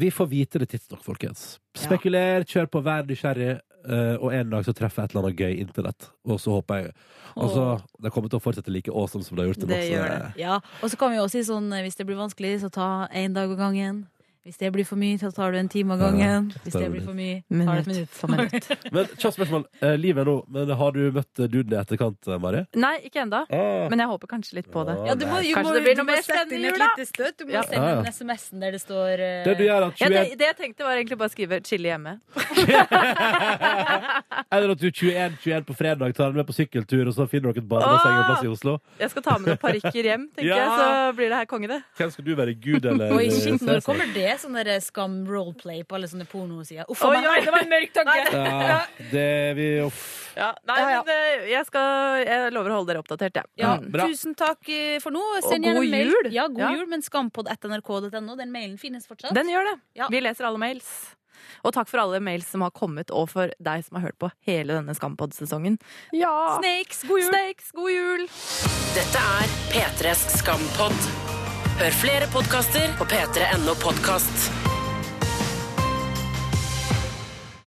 Vi får vite det tidsnok, folkens. Spekuler, kjør på, vær nysgjerrig. Uh, og en dag så treffer jeg et eller annet gøy internett. Og så håper jeg Altså, oh. Det kommer til å fortsette like awesome som det har gjort til nå. Ja. Og så kan vi jo også si sånn hvis det blir vanskelig, så ta én dag av gangen. Hvis det blir for mye, så tar du en time av gangen. Hvis det blir for mye, tar du et minutt. for minutt. Men kjapt spørsmål. Eh, Livet nå, men har du møtt eh, duden i etterkant, Marie? Mari? Nei, ikke ennå. Ah. Men jeg håper kanskje litt på det. Ja, du må- du kanskje må- det blir noe mer spennende i jula. Du må Ja. sende Ja, ja. den SMS-en der det står uh... Det du gjør, at Ja, det, det jeg tenkte, var egentlig bare å skrive 'chille hjemme'. Eller at du 21-21 på fredag tar den med på sykkeltur, og så finner dere et badebasseng en plass i Oslo. Jeg skal ta med noen parykker hjem, tenker Ja. jeg, så blir det her konge, det. Hvem skal du være, Gud eller Oi, shit, når kommer det sånn skam roleplay på alle sånne pornosider? Uff a meg, oi. det var en mørk tanke! Ja, det vi uff. Ja, nei, men eh, jeg, skal, jeg lover å holde dere oppdatert, jeg. Ja, Ja, tusen takk eh, for nå. Send gjerne god mail. jul. Ja, god Ja. jul, men skampod.nrk.no. Den mailen finnes fortsatt. Den gjør det. Ja. Vi leser alle mails. Og takk for alle mails som har kommet, og for deg som har hørt på hele denne Skampod-sesongen. Ja. Snakes, god jul! Snakes, god jul! Dette er P3s Skampod. Hør flere podkaster på p3.no podkast.